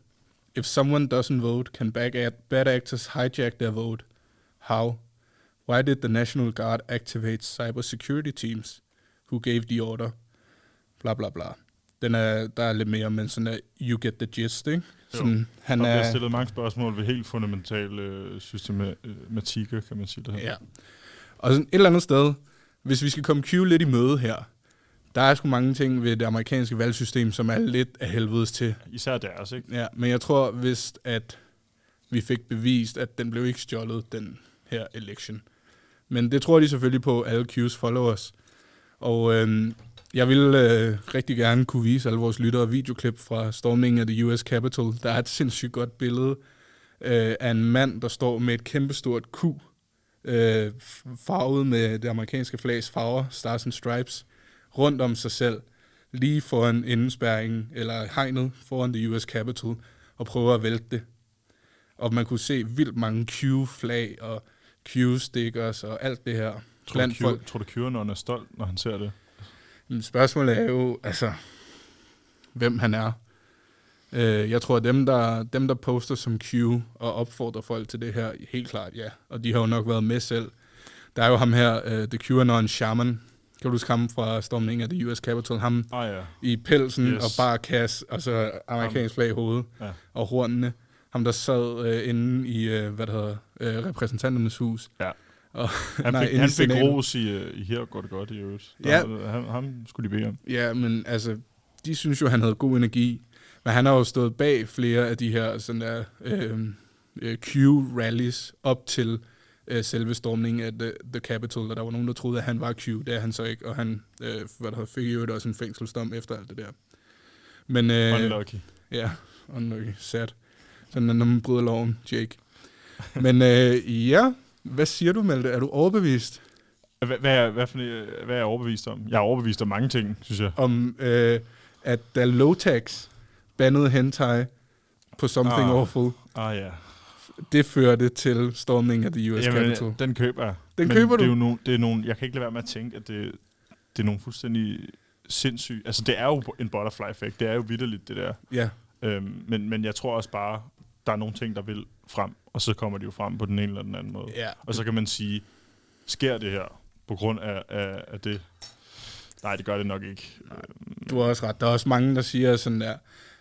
If someone doesn't vote, can bad, act- bad actors hijack their vote? How? Why did the National Guard activate cybersecurity teams? Who gave the order? Bla bla bla. Den er, der er lidt mere, men sådan er, you get the gist, ikke? Sådan, jo. han der bliver er, stillet mange spørgsmål ved helt fundamentale øh, systematikker, kan man sige det her. Ja. Og sådan et eller andet sted, hvis vi skal komme Q lidt i møde her, der er sgu mange ting ved det amerikanske valgsystem, som er lidt af helvedes til. Især deres, ikke? Ja, men jeg tror vist, at vi fik bevist, at den blev ikke stjålet, den her election. Men det tror de selvfølgelig på, alle Q's followers. Og øh, jeg vil øh, rigtig gerne kunne vise alle vores lyttere videoklip fra Storming af the US Capitol. Der er et sindssygt godt billede øh, af en mand, der står med et kæmpestort Q, øh, farvet med det amerikanske flags farver, Stars and Stripes, rundt om sig selv, lige foran indespærringen, eller hegnet foran the US Capitol, og prøver at vælte det. Og man kunne se vildt mange Q-flag og Q-stickers og alt det her Tror du, blandt Q, folk. tror du, QAnon er stolt, når han ser det? Men Spørgsmålet er jo, altså, hvem han er. Øh, jeg tror, at dem der, dem, der poster som Q og opfordrer folk til det her, helt klart ja. Og de har jo nok været med selv. Der er jo ham her, uh, The QAnon Shaman. Kan du huske ham fra stormningen af det US Capitol? Ham ah, ja. i pelsen yes. og bare kasse, og så amerikansk flag i hovedet Ja. og hornene. Ham, der sad øh, inde i, øh, hvad det hedder, øh, repræsentanternes hus. Ja. Og, Han nej, fik, han fik ros i, i her går det godt i øvrigt. Der, Ja. Han, ham skulle de bede om. Ja, men altså, de synes jo, han havde god energi. Men han har jo stået bag flere af de her sådan der, øh, øh, Q-rallies op til øh, selve stormningen af The, the Capitol, og der var nogen, der troede, at han var Q. Det er han så ikke, og han øh, hvad der fik jo også en fængselsdom efter alt det der. Men, øh, Unlucky. Ja, unlucky. Sad. Sådan er, når man bryder loven, Jake. Men øh, ja, hvad siger du, Malte? Er du overbevist? Hvad, hvad, er, hvad, for, en- hvad er jeg overbevist om? Jeg er overbevist om mange ting, synes jeg. Om, øh, at da Lotax bannede hentai på Something Ah. Awful. Ah, ja. Det førte til stormning af the US Jamen, Capitol. den køber jeg. Den Men køber det er du? jo nogle, det er nogle, jeg kan ikke lade være med at tænke, at det, det er nogle fuldstændig sindssyge... Altså, det er jo en butterfly effect. Det er jo vidderligt, det der. Ja. Øhm, men, men jeg tror også bare, der er nogle ting, der vil frem, og så kommer de jo frem på den ene eller den anden måde. Ja. Og så kan man sige, sker det her på grund af, af, af det? Nej, det gør det nok ikke. Du har også ret. Der er også mange, der siger sådan der,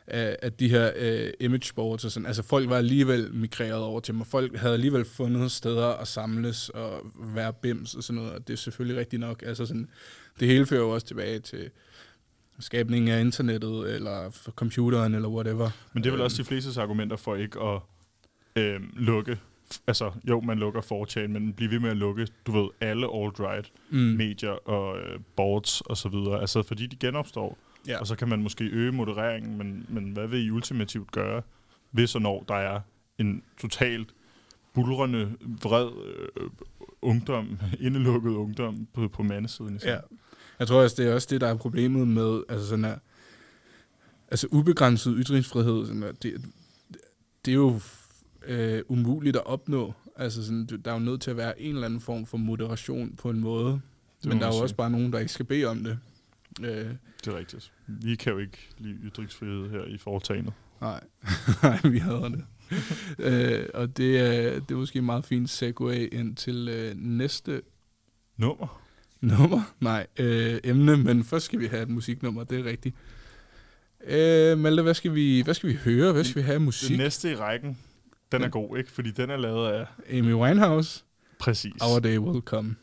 øh, at de her uh, image boards og sådan, altså folk var alligevel migreret over til mig. Folk havde alligevel fundet steder at samles og være bims og sådan noget, og det er selvfølgelig rigtigt nok. Altså sådan, det hele fører jo også tilbage til skabningen af internettet, eller for computeren, eller whatever. Men det er vel Øhm, også de flestes argumenter for ikke at øhm, lukke. Altså, jo, man lukker 4chan, men bliver ved med at lukke, du ved, alle alt-right Mm. medier og øh, boards og så videre. Altså, fordi de genopstår. Ja. Og så kan man måske øge modereringen, men, men hvad vil I ultimativt gøre, hvis og når der er en totalt bulrende, vred øh, ungdom, [LAUGHS] indelukket ungdom på, på mandesiden? Ja. Jeg tror også, det er også det, der er problemet med altså sådan her, altså ubegrænset ytringsfrihed. Sådan her, det, det er jo øh, umuligt at opnå. Altså sådan, der er jo nødt til at være en eller anden form for moderation på en måde. må Men der er jo også bare nogen, der ikke skal bede om det. Øh, Det er rigtigt. Vi kan jo ikke lide ytringsfrihed her i foretagendet. Nej, [LAUGHS] Nej vi hader det. [LAUGHS] øh, og det er, det er måske en meget fin segue ind til øh, næste Nummer? Nummer? Nej, øh, emne, men først skal vi have et musiknummer, det er rigtigt. Øh, Malte, hvad skal, vi, hvad skal vi høre? Hvad skal vi have af musik? Den næste i rækken, den er god, ikke? Fordi den er lavet af... Amy Winehouse. Præcis. Our Day Will Come.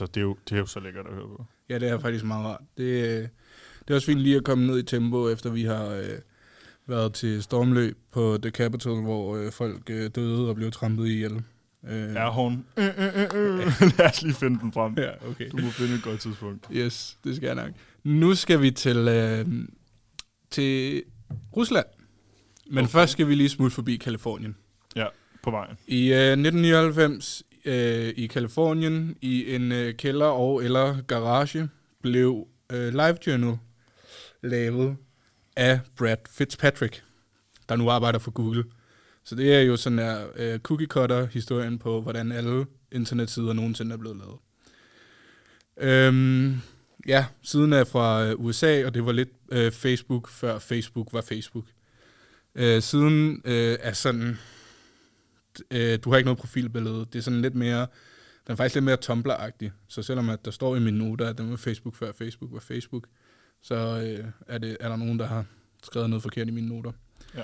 Altså, det er jo, det er jo så lækkert at høre på. Ja, det er faktisk meget rart. Det, øh, det er også fint lige at komme ned i tempo, efter vi har øh, været til stormløb på The Capitol, hvor øh, folk øh, døde og blev trampet ihjel. Øh, Er hun? [LAUGHS] Lad os lige finde den frem. Ja, okay. Du må finde et godt tidspunkt. Yes, det skal jeg nok. Nu skal vi til, øh, til Rusland. Men okay. først skal vi lige smutte forbi Kalifornien. Ja, på vejen. I øh, 1999 øh, i Kalifornien, i en øh, kælder og eller garage, blev øh, Live Journal lavet af Brad Fitzpatrick, der nu arbejder for Google. Så det er jo sådan der øh, cookie cutter historien på, hvordan alle internetsider nogensinde er blevet lavet. Øhm, ja, siden er fra øh, USA, og det var lidt øh, Facebook, før Facebook var Facebook. Øh, siden øh, er sådan, øh, du har ikke noget profilbillede, det er sådan lidt mere, den er faktisk lidt mere Tumblr-agtig. Så selvom at der står i mine noter, at den var Facebook før Facebook var Facebook, så øh, er, det, er der nogen, der har skrevet noget forkert i mine noter. Ja.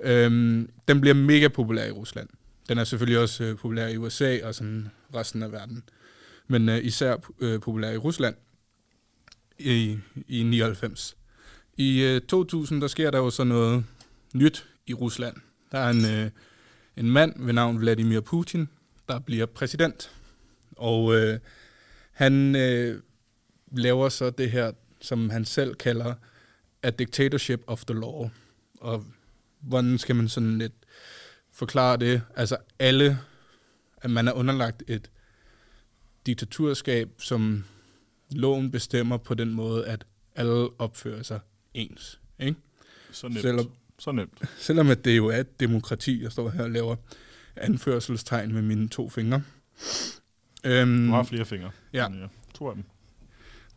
Øhm, den bliver mega populær i Rusland. Den er selvfølgelig også øh, populær i USA og sådan resten af verden. Men øh, især øh, populær i Rusland i, i 99. I øh, 2000, der sker der jo så noget nyt i Rusland. Der er en, øh, en mand ved navn Vladimir Putin, der bliver præsident. Og øh, han øh, laver så det her, som han selv kalder a dictatorship of the law. Og hvordan skal man sådan lidt forklare det? Altså alle, at man er underlagt et diktaturskab, som loven bestemmer på den måde, at alle opfører sig ens. Ikke? Så nemt. Selvom, Så nemt. selvom at det jo er et demokrati, jeg står her og laver anførselstegn med mine to fingre. Øhm, Du har flere fingre. Ja. Ja. To af dem.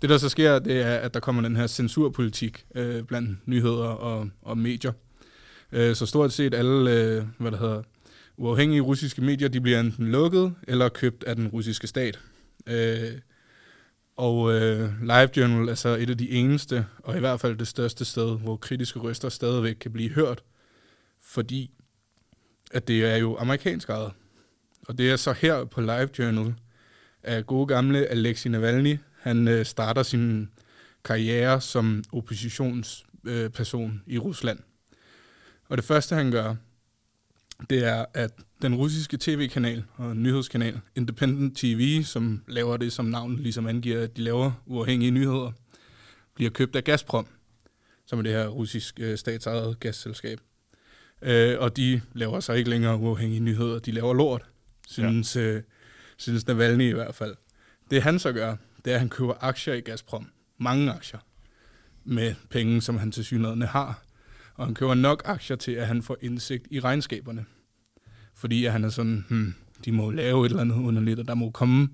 Det, der så sker, det er, at der kommer den her censurpolitik øh, blandt nyheder og, og medier. Øh, så stort set alle, øh, hvad der hedder, uafhængige russiske medier, de bliver enten lukket eller købt af den russiske stat. Øh, og øh, LiveJournal er så et af de eneste, og i hvert fald det største sted, hvor kritiske røster stadigvæk kan blive hørt, fordi at det er jo amerikansk ejet. Og det er så her på Live Journal, at gode gamle Alexei Navalny, han øh, starter sin karriere som oppositionsperson øh, i Rusland. Og det første, han gør, det er, at den russiske tv-kanal og nyhedskanal Independent TV, som laver det, som navnet ligesom angiver, at de laver uafhængige nyheder, bliver købt af Gazprom, som er det her russisk øh, statsejet gasselskab. Øh, og de laver så ikke længere uafhængige nyheder, de laver lort, synes, ja. øh, synes Navalny i hvert fald. Det han så gør, det er, at han køber aktier i Gazprom. Mange aktier. Med penge, som han til synligheden har. Og han køber nok aktier til, at han får indsigt i regnskaberne. Fordi han er sådan, hmm, de må lave et eller andet underligt, og der må komme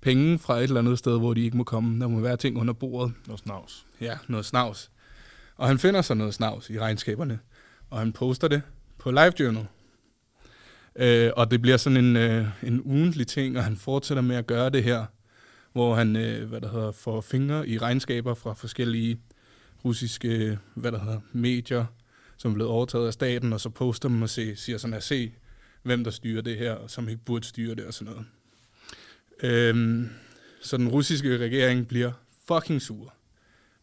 penge fra et eller andet sted, hvor de ikke må komme. Der må være ting under bordet. Noget snavs. Ja, noget snavs. Og han finder så noget snavs i regnskaberne, og han poster det på LiveJournal. Øh, og det bliver sådan en, øh, en ugentlig ting, og han fortsætter med at gøre det her, hvor han øh, hvad der hedder, får fingre i regnskaber fra forskellige russiske hvad der hedder, medier, som er blevet overtaget af staten, og så poster dem og se, siger sådan at se, hvem der styrer det her, og som ikke burde styre det og sådan noget. Øhm, så den russiske regering bliver fucking sur.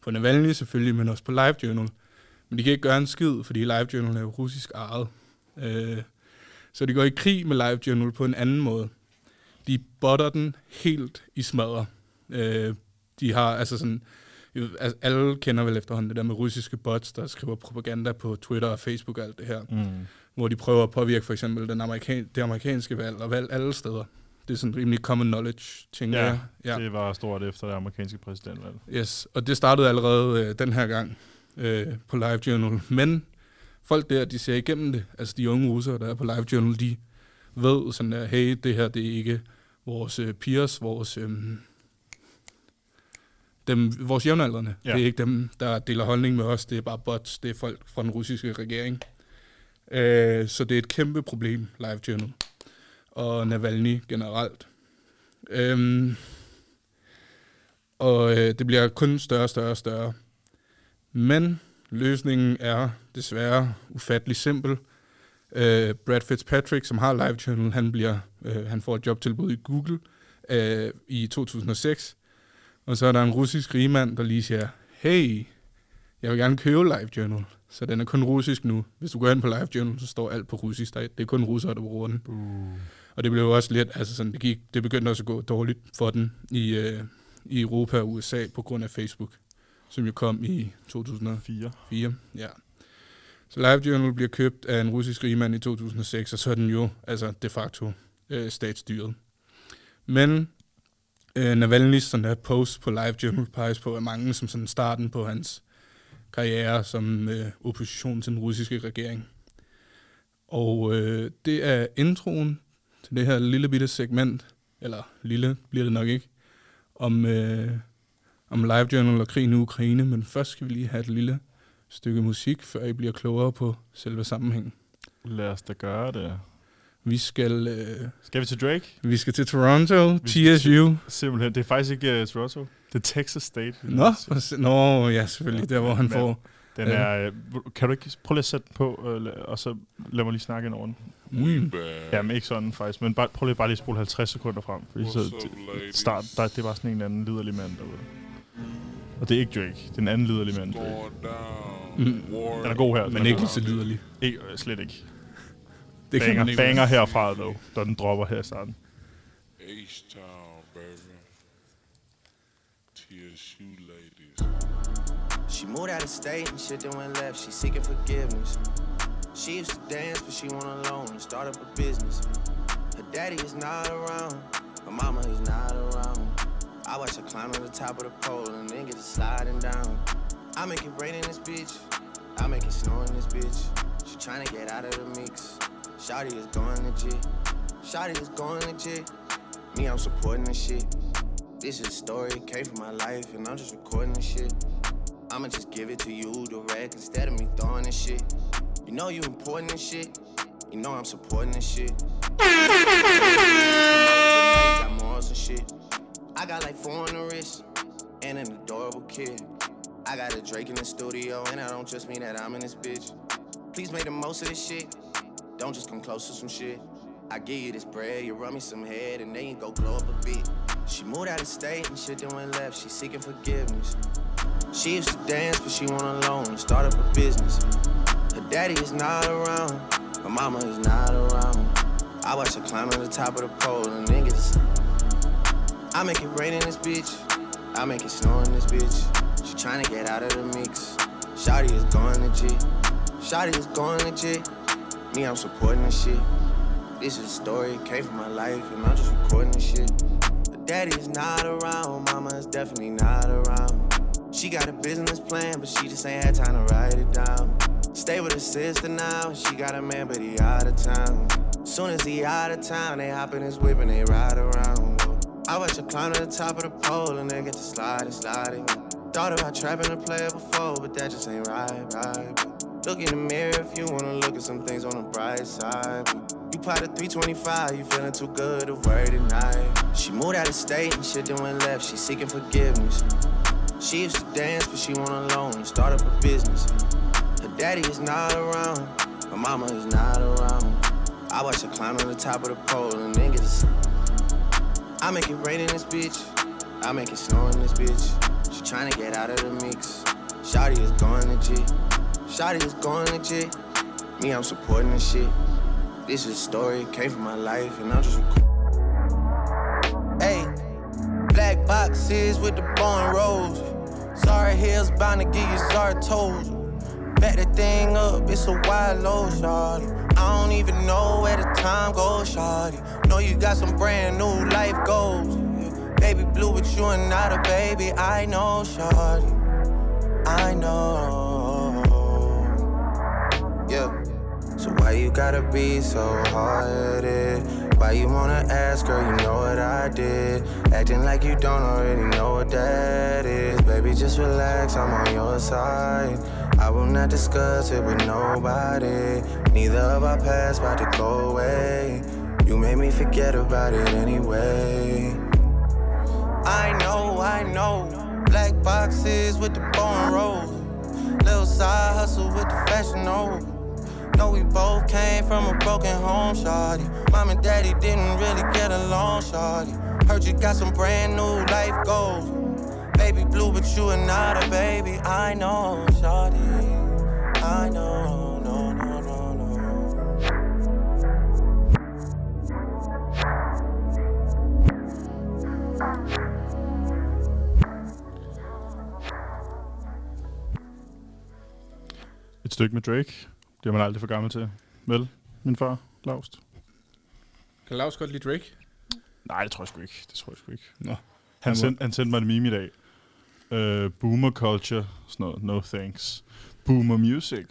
På Navalny selvfølgelig, men også på LiveJournal. Men de kan ikke gøre en skid, fordi LiveJournal er jo russisk ejet. Øh, så de går i krig med LiveJournal på en anden måde. De botter den helt i smadre. Øh, de har altså sådan... altså, Alle kender vel efterhånden det der med russiske bots, der skriver propaganda på Twitter og Facebook og alt det her. Mm. Hvor de prøver at påvirke for eksempel den amerikan- det amerikanske valg og valg alle steder. Det er sådan rimelig common knowledge, tænker Ja, jeg. ja, det var stort efter det amerikanske præsidentvalg. Yes, og det startede allerede øh, den her gang øh, på LiveJournal. Men folk der, de ser igennem det. Altså de unge russere, der er på LiveJournal, de ved sådan der, hey, det her, det er ikke vores øh, peers, vores, øh, dem, vores jævnaldrende. Ja. Det er ikke dem, der deler holdning med os, det er bare bots, det er folk fra den russiske regering. Øh, så det er et kæmpe problem, Live Journal Og Navalny generelt. Øhm, og øh, det bliver kun større og større og større. Men løsningen er desværre ufattelig simpel. Øh, Brad Fitzpatrick, som har Live Journal, han, bliver, øh, han får et jobtilbud i Google øh, i 2006. Og så er der en russisk rigmand, der lige siger, hey, jeg vil gerne købe Live Journal. Så den er kun russisk nu. Hvis du går ind på LiveJournal, så står alt på russisk. Der er- Det er kun russere, der bruger den. Uh. Og det blev også lidt, altså sådan, det, gik, det begyndte også at gå dårligt for den i, øh, i Europa og USA på grund af Facebook, som jo kom i 2004. 4, ja. Så LiveJournal bliver købt af en russisk rigmand i 2006, og så er den jo altså de facto øh, statsstyret. Men øh, Navalny's sådan der post på LiveJournal peges på, at mange som sådan starten på hans karriere som øh, opposition til den russiske regering. Og øh, det er introen til det her lille bitte segment, eller lille bliver det nok ikke, om, øh, om LiveJournal og krigen i Ukraine, men først skal vi lige have et lille stykke musik, før I bliver klogere på selve sammenhængen. Lad os da gøre det. Vi skal... Øh, Skal vi til Drake? vi skal til Toronto, Vi TSU. til- Simpelthen. Det er faktisk ikke uh, Toronto. Det er Texas State. Nå, se- nå, ja, selvfølgelig. Der, hvor han Men får... Den øh, er, kan du ikke prøve lige at sætte den på, øh, og så lad mig lige snakke ind over den. Mm. Jamen ikke sådan faktisk, men bare, prøv lige bare lige at spole 50 sekunder frem. Fordi så, det, start, der, det var sådan en eller anden liderlig mand derude. Og det er ikke Drake, det er en anden liderlig mand. Mm. Den er god her. Men er ikke så liderlig. Ikke, øh, slet ikke. Det banger, man ikke banger herfra, dog, da den dropper her i starten. Er H-Town, baby. TSU ladies. She moved out of state and shit then went left. She seeking forgiveness. She used to dance, but she went alone and start up a business. Her daddy is not around. Her mama is not around. I watch her climb to the top of the pole and then get to sliding down. I make it rain in this bitch. I make it snow in this bitch. She trying to get out of the mix. Shawty is going legit. Shawty is going legit. Me, I'm supporting this shit. This is a story, came from my life, and I'm just recording this shit. I'ma just give it to you direct instead of me throwing this shit. You know you important and shit. You know I'm supporting this shit. Got and shit. I got like four on the wrist and an adorable kid. I got a Drake in the studio, and I don't just mean that I'm in this bitch. Please make the most of this shit. Don't just come close to some shit. I give you this bread, you run me some head, and then you go glow up a bit. She moved out of state and shit then went left. She seeking forgiveness. She used to dance, but she went alone and start up a business. Her daddy is not around. Her mama is not around. I watch her climb to the top of the pole and get I make it rain in this bitch. I make it snow in this bitch. She tryna get out of the mix. Shotty is going legit. Shotty is going legit. Me, I'm supporting this shit. This is a story, came from my life, and I'm just recording this shit. Her daddy is not around, mama's definitely not around. She got a business plan, but she just ain't had time to write it down. Stay with her sister now, she got a man, but he out of town. Soon as he out of town, they hop in his whip and they ride around. I watch her climb to the top of the pole and then get to sliding, sliding. Thought about trapping a player before, but that just ain't right, right. Look in the mirror if you wanna look at some things on the bright side. You pot a 325, you feeling too good to worry tonight. She moved out of state and shit then went left, she seeking forgiveness. She used to dance, but she went alone and start up a business. Her daddy is not around, her mama is not around. I watch her climb to the top of the pole and to I make it rain in this bitch. I make it snow in this bitch. She tryna get out of the mix. Shotty is going legit. Shotty is going legit. Me, I'm supporting this shit. This is a story, came from my life, and I'm just recording. Hey, black boxes with the bone rolls. Sorry, hills bound to give you sorry toes. Back the thing up, it's a wide load, shawty. I don't even know where the time goes, shawty. Know you got some brand new life goals. Baby blue, but you are not a baby. I know, shawty. I know. So why you gotta be so hard-headed? Why you wanna ask, girl? You know what I did. Acting like you don't already know what that is. Baby, just relax, I'm on your side. I will not discuss it with nobody. Neither of our past about to go away. You made me forget about it anyway. I know, I know. Black boxes with the bone rolls. Little side hustle with the fashion over. Know we both came from a broken home, shawty. Mom and daddy didn't really get along, shawty. Heard you got some brand new life goals. Baby blue, but you are not a baby. I know, shawty. I know. Et stykke Drake. Det er man aldrig for gammel til. Vel, min far, Laust? Kan Lars godt lide Drake? Nej, det tror jeg sgu ikke. Det tror jeg sgu ikke. Nå. Han, sendte, han sendte mig en meme i dag. Uh, boomer culture. Sådan noget. No thanks. Boomer music.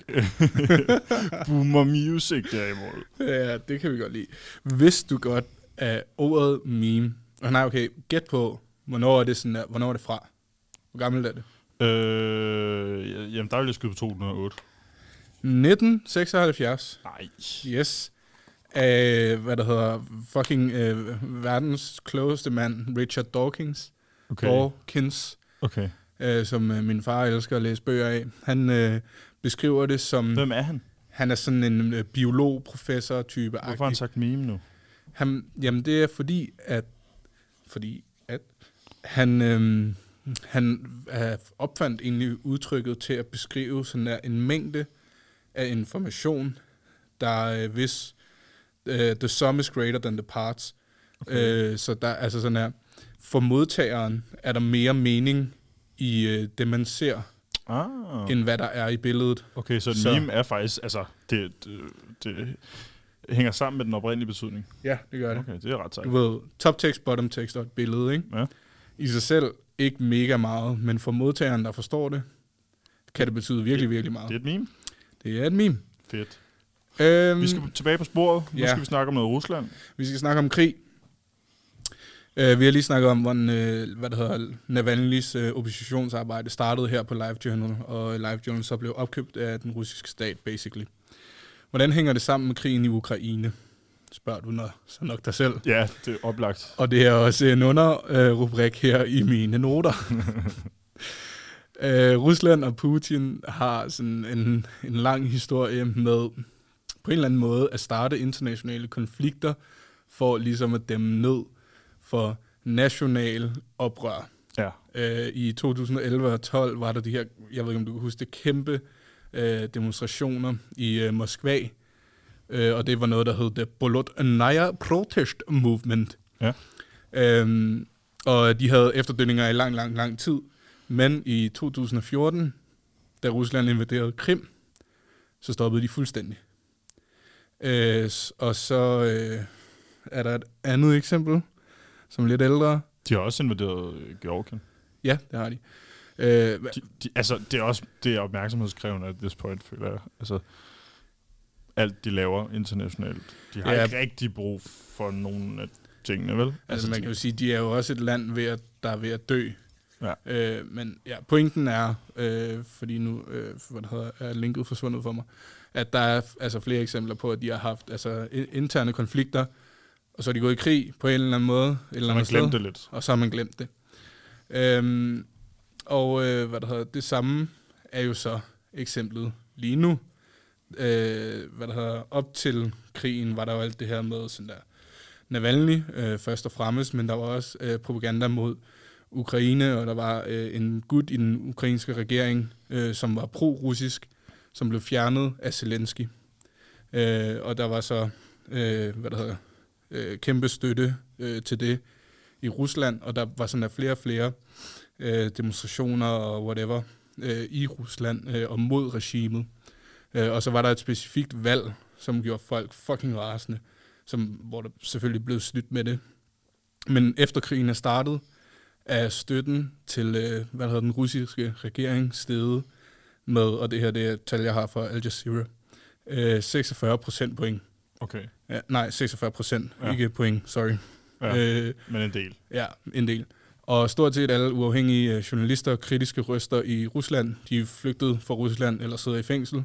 [LAUGHS] boomer music derimod. Ja, det kan vi godt lide. Hvis du godt af ordet meme, og nej, okay, gæt på, hvornår er det sådan der, hvornår er det fra? Hvor gammelt er det? Øh, jamen, der vil jeg skyde på 2008. 1976. Nej. Yes. Af, hvad der hedder, fucking øh, verdens klogeste mand, Richard Dawkins. Okay. Dawkins. Okay. Øh, som øh, min far elsker at læse bøger af. Han øh, beskriver det som... Hvem er han? Han er sådan en øh, biolog-professor-type. Hvorfor har han sagt meme nu? Han, jamen, det er fordi, at... Fordi at... Han, øhm, han øh, opfandt egentlig udtrykket til at beskrive sådan der en mængde af information, der øh, hvis øh, the sum is greater than the parts. Okay. Øh, så der altså sådan her, for modtageren er der mere mening i øh, det, man ser, ah. end hvad der er i billedet. Okay, så, så meme er faktisk, altså, det, det, det hænger sammen med den oprindelige betydning. Ja, det gør det. Okay, det er ret sejt. Du ved, top tekst, bottom tekst og et billede, ikke? Ja. I sig selv ikke mega meget, men for modtageren, der forstår det, kan det betyde virkelig, virkelig meget. Det er et meme? Det er et meme. Fedt. Øhm, Vi skal tilbage på sporet. Nu ja. skal vi snakke om noget Rusland. Vi skal snakke om krig. Uh, vi har lige snakket om, hvordan uh, hvad det hedder, Navalny's uh, oppositionsarbejde startede her på Live Journal, og Live Journal så blev opkøbt af den russiske stat, basically. Hvordan hænger det sammen med krigen i Ukraine? Spørger du nok, så nok dig selv. Ja, det er oplagt. Og det er også en underrubrik uh, her i mine noter. [LAUGHS] uh, Rusland og Putin har sådan en, en lang historie med på en eller anden måde at starte internationale konflikter for ligesom at dæmme ned for national oprør. Ja. Uh, I 2011 og 12 var der de her, jeg ved ikke om du kan huske det, kæmpe uh, demonstrationer i uh, Moskva, uh, og det var noget, der hed The Bolotnaya Protest Movement. Ja. Øhm, og de havde efterdønninger i lang, lang, lang tid. Men i 2014, da Rusland invaderede Krim, så stoppede de fuldstændig. Øh, og så øh, er der et andet eksempel, som er lidt ældre. De har også invaderet øh, Georgien. Ja, det har de. Øh, de, de altså, det er også det er opmærksomhedskrævende at this point, føler jeg. Altså, alt de laver internationalt. De har Ja. ikke rigtig brug for nogen af tingene, vel? Altså, man kan jo sige, de er jo også et land, ved at, der er ved at dø. Ja. Øh, men ja, pointen er, øh, fordi nu øh, hvad det hedder, er linket forsvundet for mig, at der er altså flere eksempler på, at de har haft altså, interne konflikter, og så er de gået i krig på en eller anden måde. Et eller man andet glemt sted, det lidt. Og så har man glemt det. Øhm, og øh, hvad der hedder, det samme er jo så eksemplet lige nu. Øh, hvad der hedder, op til krigen var der jo alt det her med sådan der Navalny øh, først og fremmest, men der var også øh, propaganda mod Ukraine, og der var øh, en gut i den ukrainske regering, øh, som var pro-russisk, som blev fjernet af Zelensky. Øh, og der var så, øh, hvad der hedder, øh, kæmpe støtte øh, til det i Rusland, og der var sådan der flere og flere øh, demonstrationer og whatever øh, i Rusland øh, og mod regimet. Øh, og så var der et specifikt valg, som gjorde folk fucking rasende, som, hvor der selvfølgelig blev snydt med det. Men efter krigen er startet, er støtten til øh, hvad hedder den russiske regering steget med, og det her det er et tal, jeg har fra Al Jazeera, øh, 46 procent point. Okay. Ja, nej, 46 procent, Ja. ikke point, sorry. Ja, men en del. Ja, en del. Og stort set alle uafhængige øh, journalister og kritiske røster i Rusland, de er flygtet fra Rusland eller sidder i fængsel.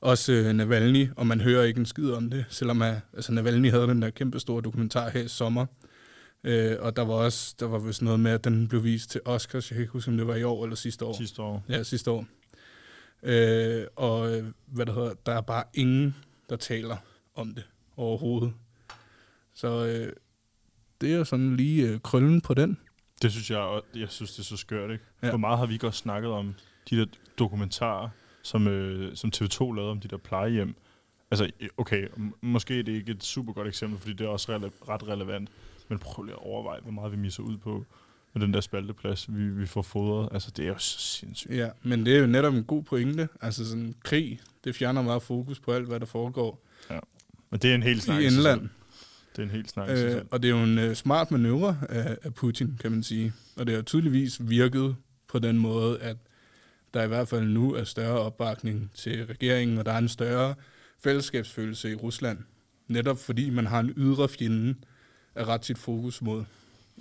Også øh, Navalny, og man hører ikke en skid om det, selvom at, altså, Navalny havde den der kæmpe store dokumentar her i sommer. Øh, og der var også der var vist noget med, at den blev vist til Oscars. Jeg kan ikke huske, om det var i år eller sidste år. Sidste år. Ja, sidste år. Øh, og øh, hvad der hedder, der er bare ingen, der taler om det overhovedet. Så øh, det er sådan lige øh, krøllen på den. Det synes jeg, og jeg synes, det er så skørt, ikke? Ja. Hvor meget har vi også snakket om de der dokumentarer, som, øh, som TV2 lavede om de der plejehjem? Altså, okay, måske er det ikke et super godt eksempel, fordi det er også rele- ret relevant, men prøv lige at overveje, hvor meget vi misser ud på med den der spalteplads, vi, vi får fodret. Altså, det er jo så sindssygt. Ja, men det er jo netop en god pointe. Altså sådan krig, det fjerner meget fokus på alt, hvad der foregår. Ja. Men det er en helt snak i indland. Det er en helt snak Øh, og det er jo en øh, smart manøvre af, af Putin, kan man sige. Og det har tydeligvis virket på den måde, at der i hvert fald nu er større opbakning til regeringen, og der er en større fællesskabsfølelse i Rusland. Netop fordi man har en ydre fjende at ret sit fokus mod.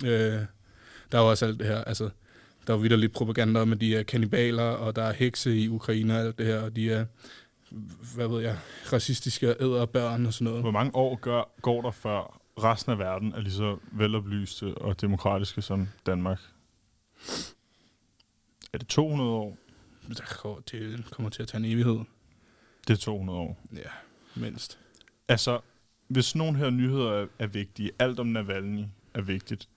Øh, der er jo også alt det her, altså, der er jo lidt propaganda at de er kannibaler, og der er hekse i Ukraine og alt det her, og de er, hvad ved jeg, racistiske og æder børn og sådan noget. Hvor mange år gør, går der før resten af verden er lige så veloplyste og demokratiske som Danmark? Er det 200 år? Det kommer til at tage en evighed. Det er 200 år. Ja, mindst. Altså, hvis nogle her nyheder er, er vigtige, alt om Navalny er vigtigt,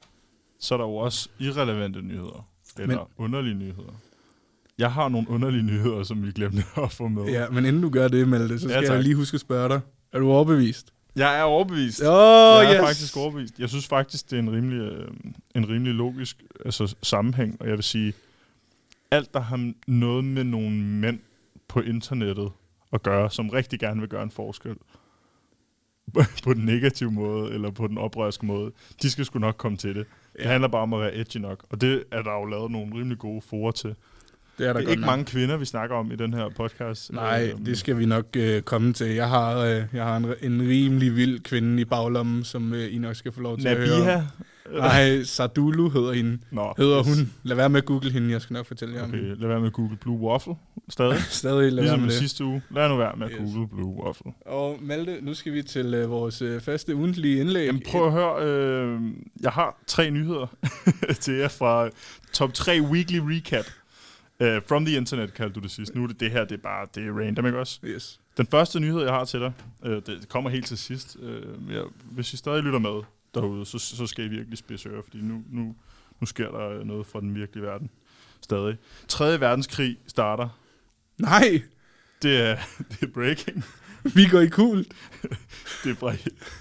så er der jo også irrelevante nyheder. Eller Men- underlige nyheder. Jeg har nogle underlige nyheder, som vi glemte [LAUGHS] at få med. Ja, men inden du gør det, Malte, så skal ja, jeg lige huske at spørge dig. Er du overbevist? Jeg er overbevist. Åh, jeg er yes. faktisk overbevist. Jeg synes faktisk, det er en rimelig, øh, en rimelig logisk altså, sammenhæng, og jeg vil sige, alt der har noget med nogle mænd på internettet at gøre, som rigtig gerne vil gøre en forskel, [LAUGHS] på den negative måde, eller på den oprørske måde, de skal sgu nok komme til det. Det Ja. handler bare om at være edgy nok, og det er der jo lavet nogle rimelig gode forer til. Det er der det er ikke nok. mange kvinder, vi snakker om i den her podcast. Nej, Øhm, det skal vi nok øh, komme til. Jeg har, øh, jeg har en, en rimelig vild kvinde i baglommen, som øh, I nok skal få lov til at Nabiha? høre. Om. Nej, Sardulu hedder hende. Nå, hedder yes. hun. Lad være med at google hende, jeg skal nok fortælle jer om Okay, hende. lad være med at google Blue Waffle. Stadig. [LAUGHS] Stadig lad ligesom være med det. sidste uge. Lad nu være med at Yes. google Blue Waffle. Og Malte, nu skal vi til øh, vores øh, faste ugentlige indlæg. Jamen prøv at høre, øh, jeg har tre nyheder [LAUGHS] til jer fra top 3 weekly recap. Uh, from the internet kaldte du det sidst. Nu er det det her, det er bare det er random, ikke også? Yes. Den første nyhed, jeg har til dig, øh, det, det kommer helt til sidst. Øh, jeg, hvis I stadig lytter med derude, så, så skal I virkelig spidse ører, fordi nu, nu, nu sker der noget fra den virkelige verden. Stadig. 3. verdenskrig starter. Nej! Det er, [LAUGHS] det er breaking. Vi går i kul. [LAUGHS] det, er fra,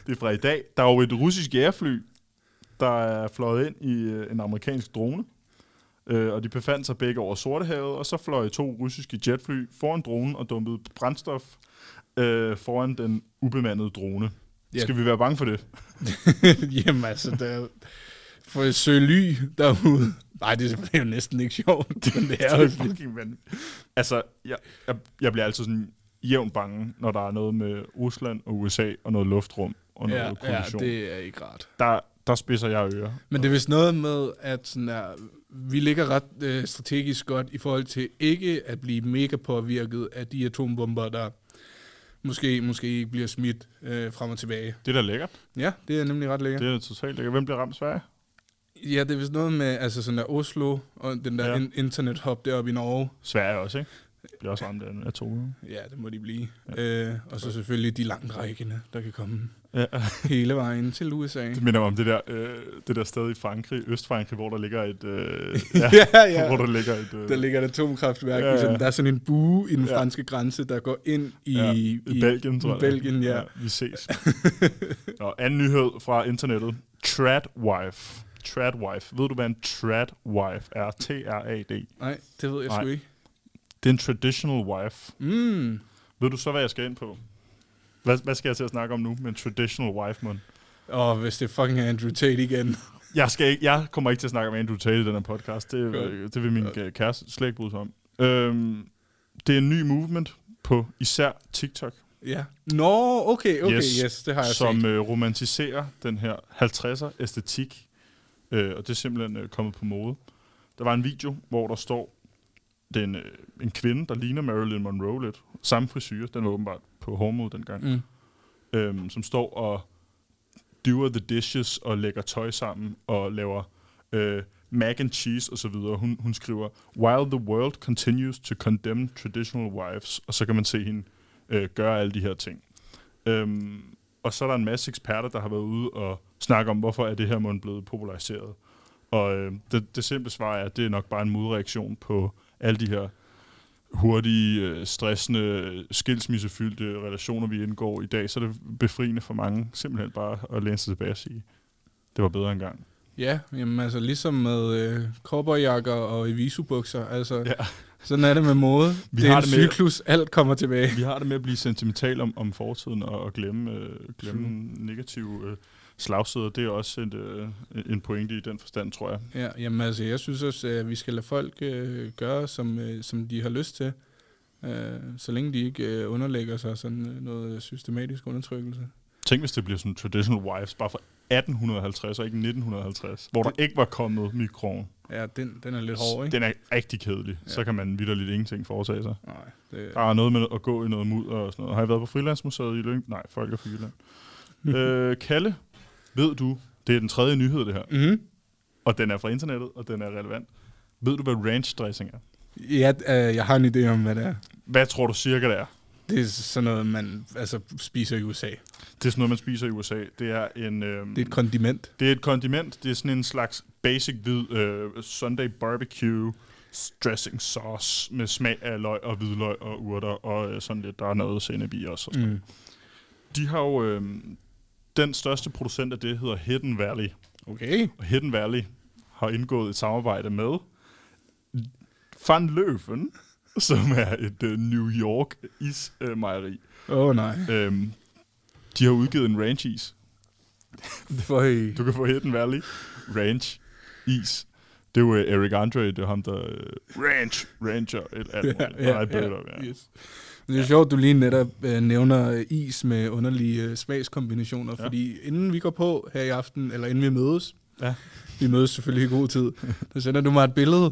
det er fra i dag. Der er jo et russisk jægerfly, der er fløjet ind i øh, en amerikansk drone. Øh, og de befandt sig begge over Sortehavet, og så fløj to russiske jetfly foran dronen og dumpede brændstof øh, foran den ubemandede drone. Ja. Skal vi være bange for det? [LAUGHS] Jamen altså, der er for at søge ly derude. Nej, det er jo næsten ikke sjovt, [LAUGHS] det er jo det er fucking vanvittigt. Altså, jeg, jeg, jeg bliver altid sådan jævnt bange, når der er noget med Rusland og USA og noget luftrum og noget Ja, ja, kollision. det er ikke rart. Der, der spidser jeg ører. Men det er vist noget med, at sådan der, vi ligger ret øh, strategisk godt i forhold til ikke at blive mega påvirket af de atombomber, der måske, måske ikke bliver smidt øh, frem og tilbage. Det er da lækkert. Ja, det er nemlig ret lækkert. Det er totalt lækkert. Hvem bliver ramt Sverige? Ja, det er vist noget med altså sådan der Oslo og den der Ja. ja. in- internethop deroppe i Norge. Sverige også, ikke? Bliver også ramt af atom. Ja, det må de blive. Ja. Øh, og så selvfølgelig de langt rækkende, der kan komme Ja. hele vejen til USA. Det minder mig om det der, øh, det der sted i Frankrig, Østfrankrig, hvor der ligger et... Øh, [LAUGHS] ja, ja. [LAUGHS] Hvor der ligger et... Øh, Der ligger et atomkraftværk. Ja, Ja, ja. ja. Der er sådan en bue i den Ja. franske grænse, der går ind i, ja, i, i Belgien, tror i jeg. Belgien, ja. Vi ses. [LAUGHS] Og anden nyhed fra internettet. Tradwife. Tradwife. Ved du, hvad en tradwife er? T-R-A-D. Nej, det ved jeg sgu ikke. Det er en traditional wife. Mm. Ved du så, hvad jeg skal ind på? Hvad, hvad skal jeg til at snakke om nu med en traditional wife, man? Og hvis det er fucking Andrew Tate igen. Jeg, skal ikke, jeg kommer ikke til at snakke om Andrew Tate i den her podcast. Det, øh, det vil min øh, kæreste slet ikke bryde sig om. Øhm, det er en ny movement på især TikTok. Ja. Nå, okay, okay, yes, det har jeg Som set. øh, romantiserer den her 50'er æstetik. Øh, og det er simpelthen øh, kommet på mode. Der var en video, hvor der står den, øh, en kvinde, der ligner Marilyn Monroe lidt. Samme frisyr, den var åbenbart på hårdmode dengang. Mm. Øhm, som står og doer the dishes og lægger tøj sammen og laver øh, mac and cheese og så videre. Hun, hun skriver, While the world continues to condemn traditional wives, og så kan man se hende øh, gøre alle de her ting. Øhm, og så er der en masse eksperter, der har været ude og snakke om, hvorfor er det her måden blevet populariseret. Og øh, det, det simple svar er, at det er nok bare en modreaktion på alle de her hurtige, øh, stressende, skilsmissefyldte relationer, vi indgår i dag, så er det befriende for mange simpelthen bare at læne sig tilbage og sige, det var bedre engang. Ja, jamen altså ligesom med øh, cowboyjakker og evisubukser. Altså, Ja. sådan er det med mode. Vi Vi det er har en det med- cyklus, alt kommer tilbage. Vi har det med at blive sentimental om, om fortiden og, og glemme, øh, glemme negative øh, slagsider. Det er også et, øh, en pointe i den forstand, tror jeg. Ja, jamen altså, jeg synes også, at vi skal lade folk øh, gøre, som, øh, som de har lyst til. Øh, så længe de ikke øh, underlægger sig sådan øh, noget systematisk undertrykkelse. Tænk, hvis det bliver sådan traditional wives, bare fra 1850 og ikke 1950, hvor der ikke var kommet mikroen. Ja, den, den er lidt hård, ikke? Den er rigtig kedelig. Ja. Så kan man vidderligt ingenting foretage sig. Nej, det, Der er noget med at gå i noget mudder og sådan noget. Har jeg været på Frilandsmuseet i Lyng? Nej, folk er fra Jylland. [LAUGHS] øh, Kalle, ved du, det er den tredje nyhed, det her. Mhm. Og den er fra internettet, og den er relevant. Ved du, hvad ranch dressing er? Ja, øh, jeg har en idé om, hvad det er. Hvad tror du cirka, det er? Det er sådan noget, man altså, spiser i USA. Det er sådan noget, man spiser i USA. Det er en... Øhm, Det er et kondiment. Det er et kondiment. Det er sådan en slags basic hvid øh, Sunday barbecue dressing sauce med smag af løg og hvidløg og urter og øh, sådan lidt. Der er noget senap i også. Og. Mm. Mm. De har jo... Øh, den største producent af det hedder Hidden Valley. Okay. Og Hidden Valley har indgået et samarbejde med Van Løven, som er et øh, New York ismejeri. Åh, oh, nej. Øhm, de har udgivet en ranch is. [LAUGHS] Føj. Du kan få Hidden Valley Ranch is. Det er jo øh, Eric Andre, det er ham, der... Øh, ranch, rancher, et alt muligt. Ja, ja, ja. yes. Det er sjovt, du lige netop øh, nævner øh, is med underlige øh, smagskombinationer, Ja. ja. fordi inden vi går på her i aften, eller inden vi mødes, Ja. vi mødes selvfølgelig i god tid, [LAUGHS] så sender du mig et billede,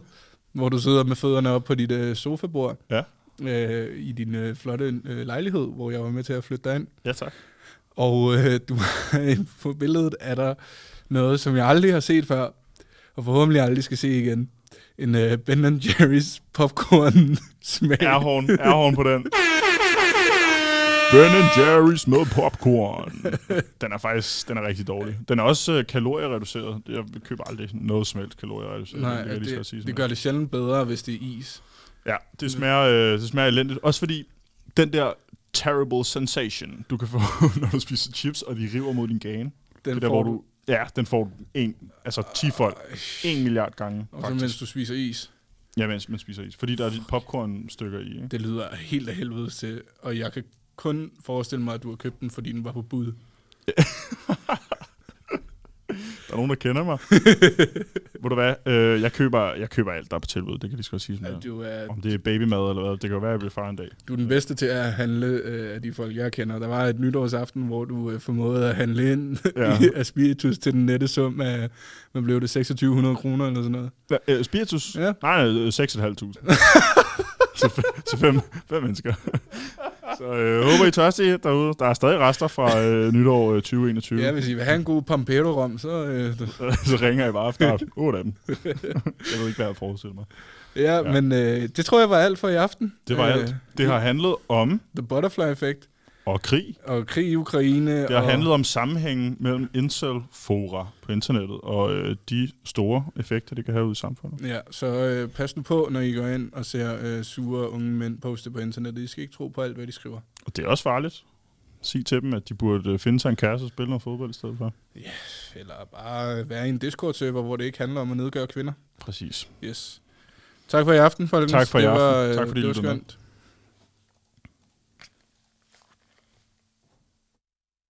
hvor du sidder med fødderne op på dit øh, sofabord, Ja. øh, i din øh, flotte øh, lejlighed, hvor jeg var med til at flytte dig ind. Ja, tak. Og øh, du, [LAUGHS] på billedet er der noget, som jeg aldrig har set før, og forhåbentlig aldrig skal se igen. En øh, Ben Jerry's popcorn [LAUGHS] smag. Airhorn, airhorn på den. Ben Jerry's med popcorn. [LAUGHS] Den er faktisk den er rigtig dårlig. Den er også øh, kaloriereduceret. Jeg køber aldrig noget som helst kaloriereduceret. Nej, kan så godt det, sige det, gør det sjældent bedre, hvis det er is. Ja, det smager, øh, det smager elendigt. Også fordi den der terrible sensation, du kan få, [LAUGHS] når du spiser chips, og de river mod din gane. Den det er der, får hvor du. Ja, den får en, altså 10 folk. En milliard gange, Og så mens du spiser is. Ja, mens man spiser is. Fordi der er de popcorn-stykker i, ikke? Det lyder helt af helvede til, og jeg kan kun forestille mig, at du har købt den, fordi den var på bud. [LAUGHS] Der er nogen, der kender mig. [LAUGHS] Ved du hvad? Øh, jeg, køber, jeg køber alt, der er på tilbud. Det kan de sgu godt sige sådan Ja, du er- Om det er babymad eller hvad. Det kan jo være, at jeg bliver far en dag. Du er den bedste til at handle øh, af de folk, jeg kender. Der var et nytårsaften, hvor du øh, formåede at handle ind Ja. [LAUGHS] ja. af spiritus til den nette sum af, hvad blev det, 2600 kroner eller sådan noget. Ja, øh, spiritus? Ja. Nej, nej, øh, 6.500. [LAUGHS] så, så fem, fem mennesker. så øh, håber I tørstige derude. Der er stadig rester fra øh, nytår øh, 2021. Ja, hvis I vil have en god Pampero-rom, så... Øh, så ringer I bare efter otte af dem. jeg ved ikke, hvad jeg forestiller mig. ja, Ja. men øh, det tror jeg var alt for i aften. Det var alt. Det har handlet om... The Butterfly Effect. Og krig. Og krig i Ukraine. Det har og, handlet om sammenhængen mellem incel-fora på internettet og øh, de store effekter, det kan have ud i samfundet. Ja, så øh, pas nu på, når I går ind og ser øh, sure unge mænd poste på internettet. I skal ikke tro på alt, hvad de skriver. Og det er også farligt. Sig til dem, at de burde øh, finde sig en kæreste og spille noget fodbold i stedet for. Ja, eller bare være i en Discord-server, hvor det ikke handler om at nedgøre kvinder. Præcis. Yes. Tak for i aften, folkens. Tak for i det aften. Var, øh, Tak fordi det I var lyttede med. skønt.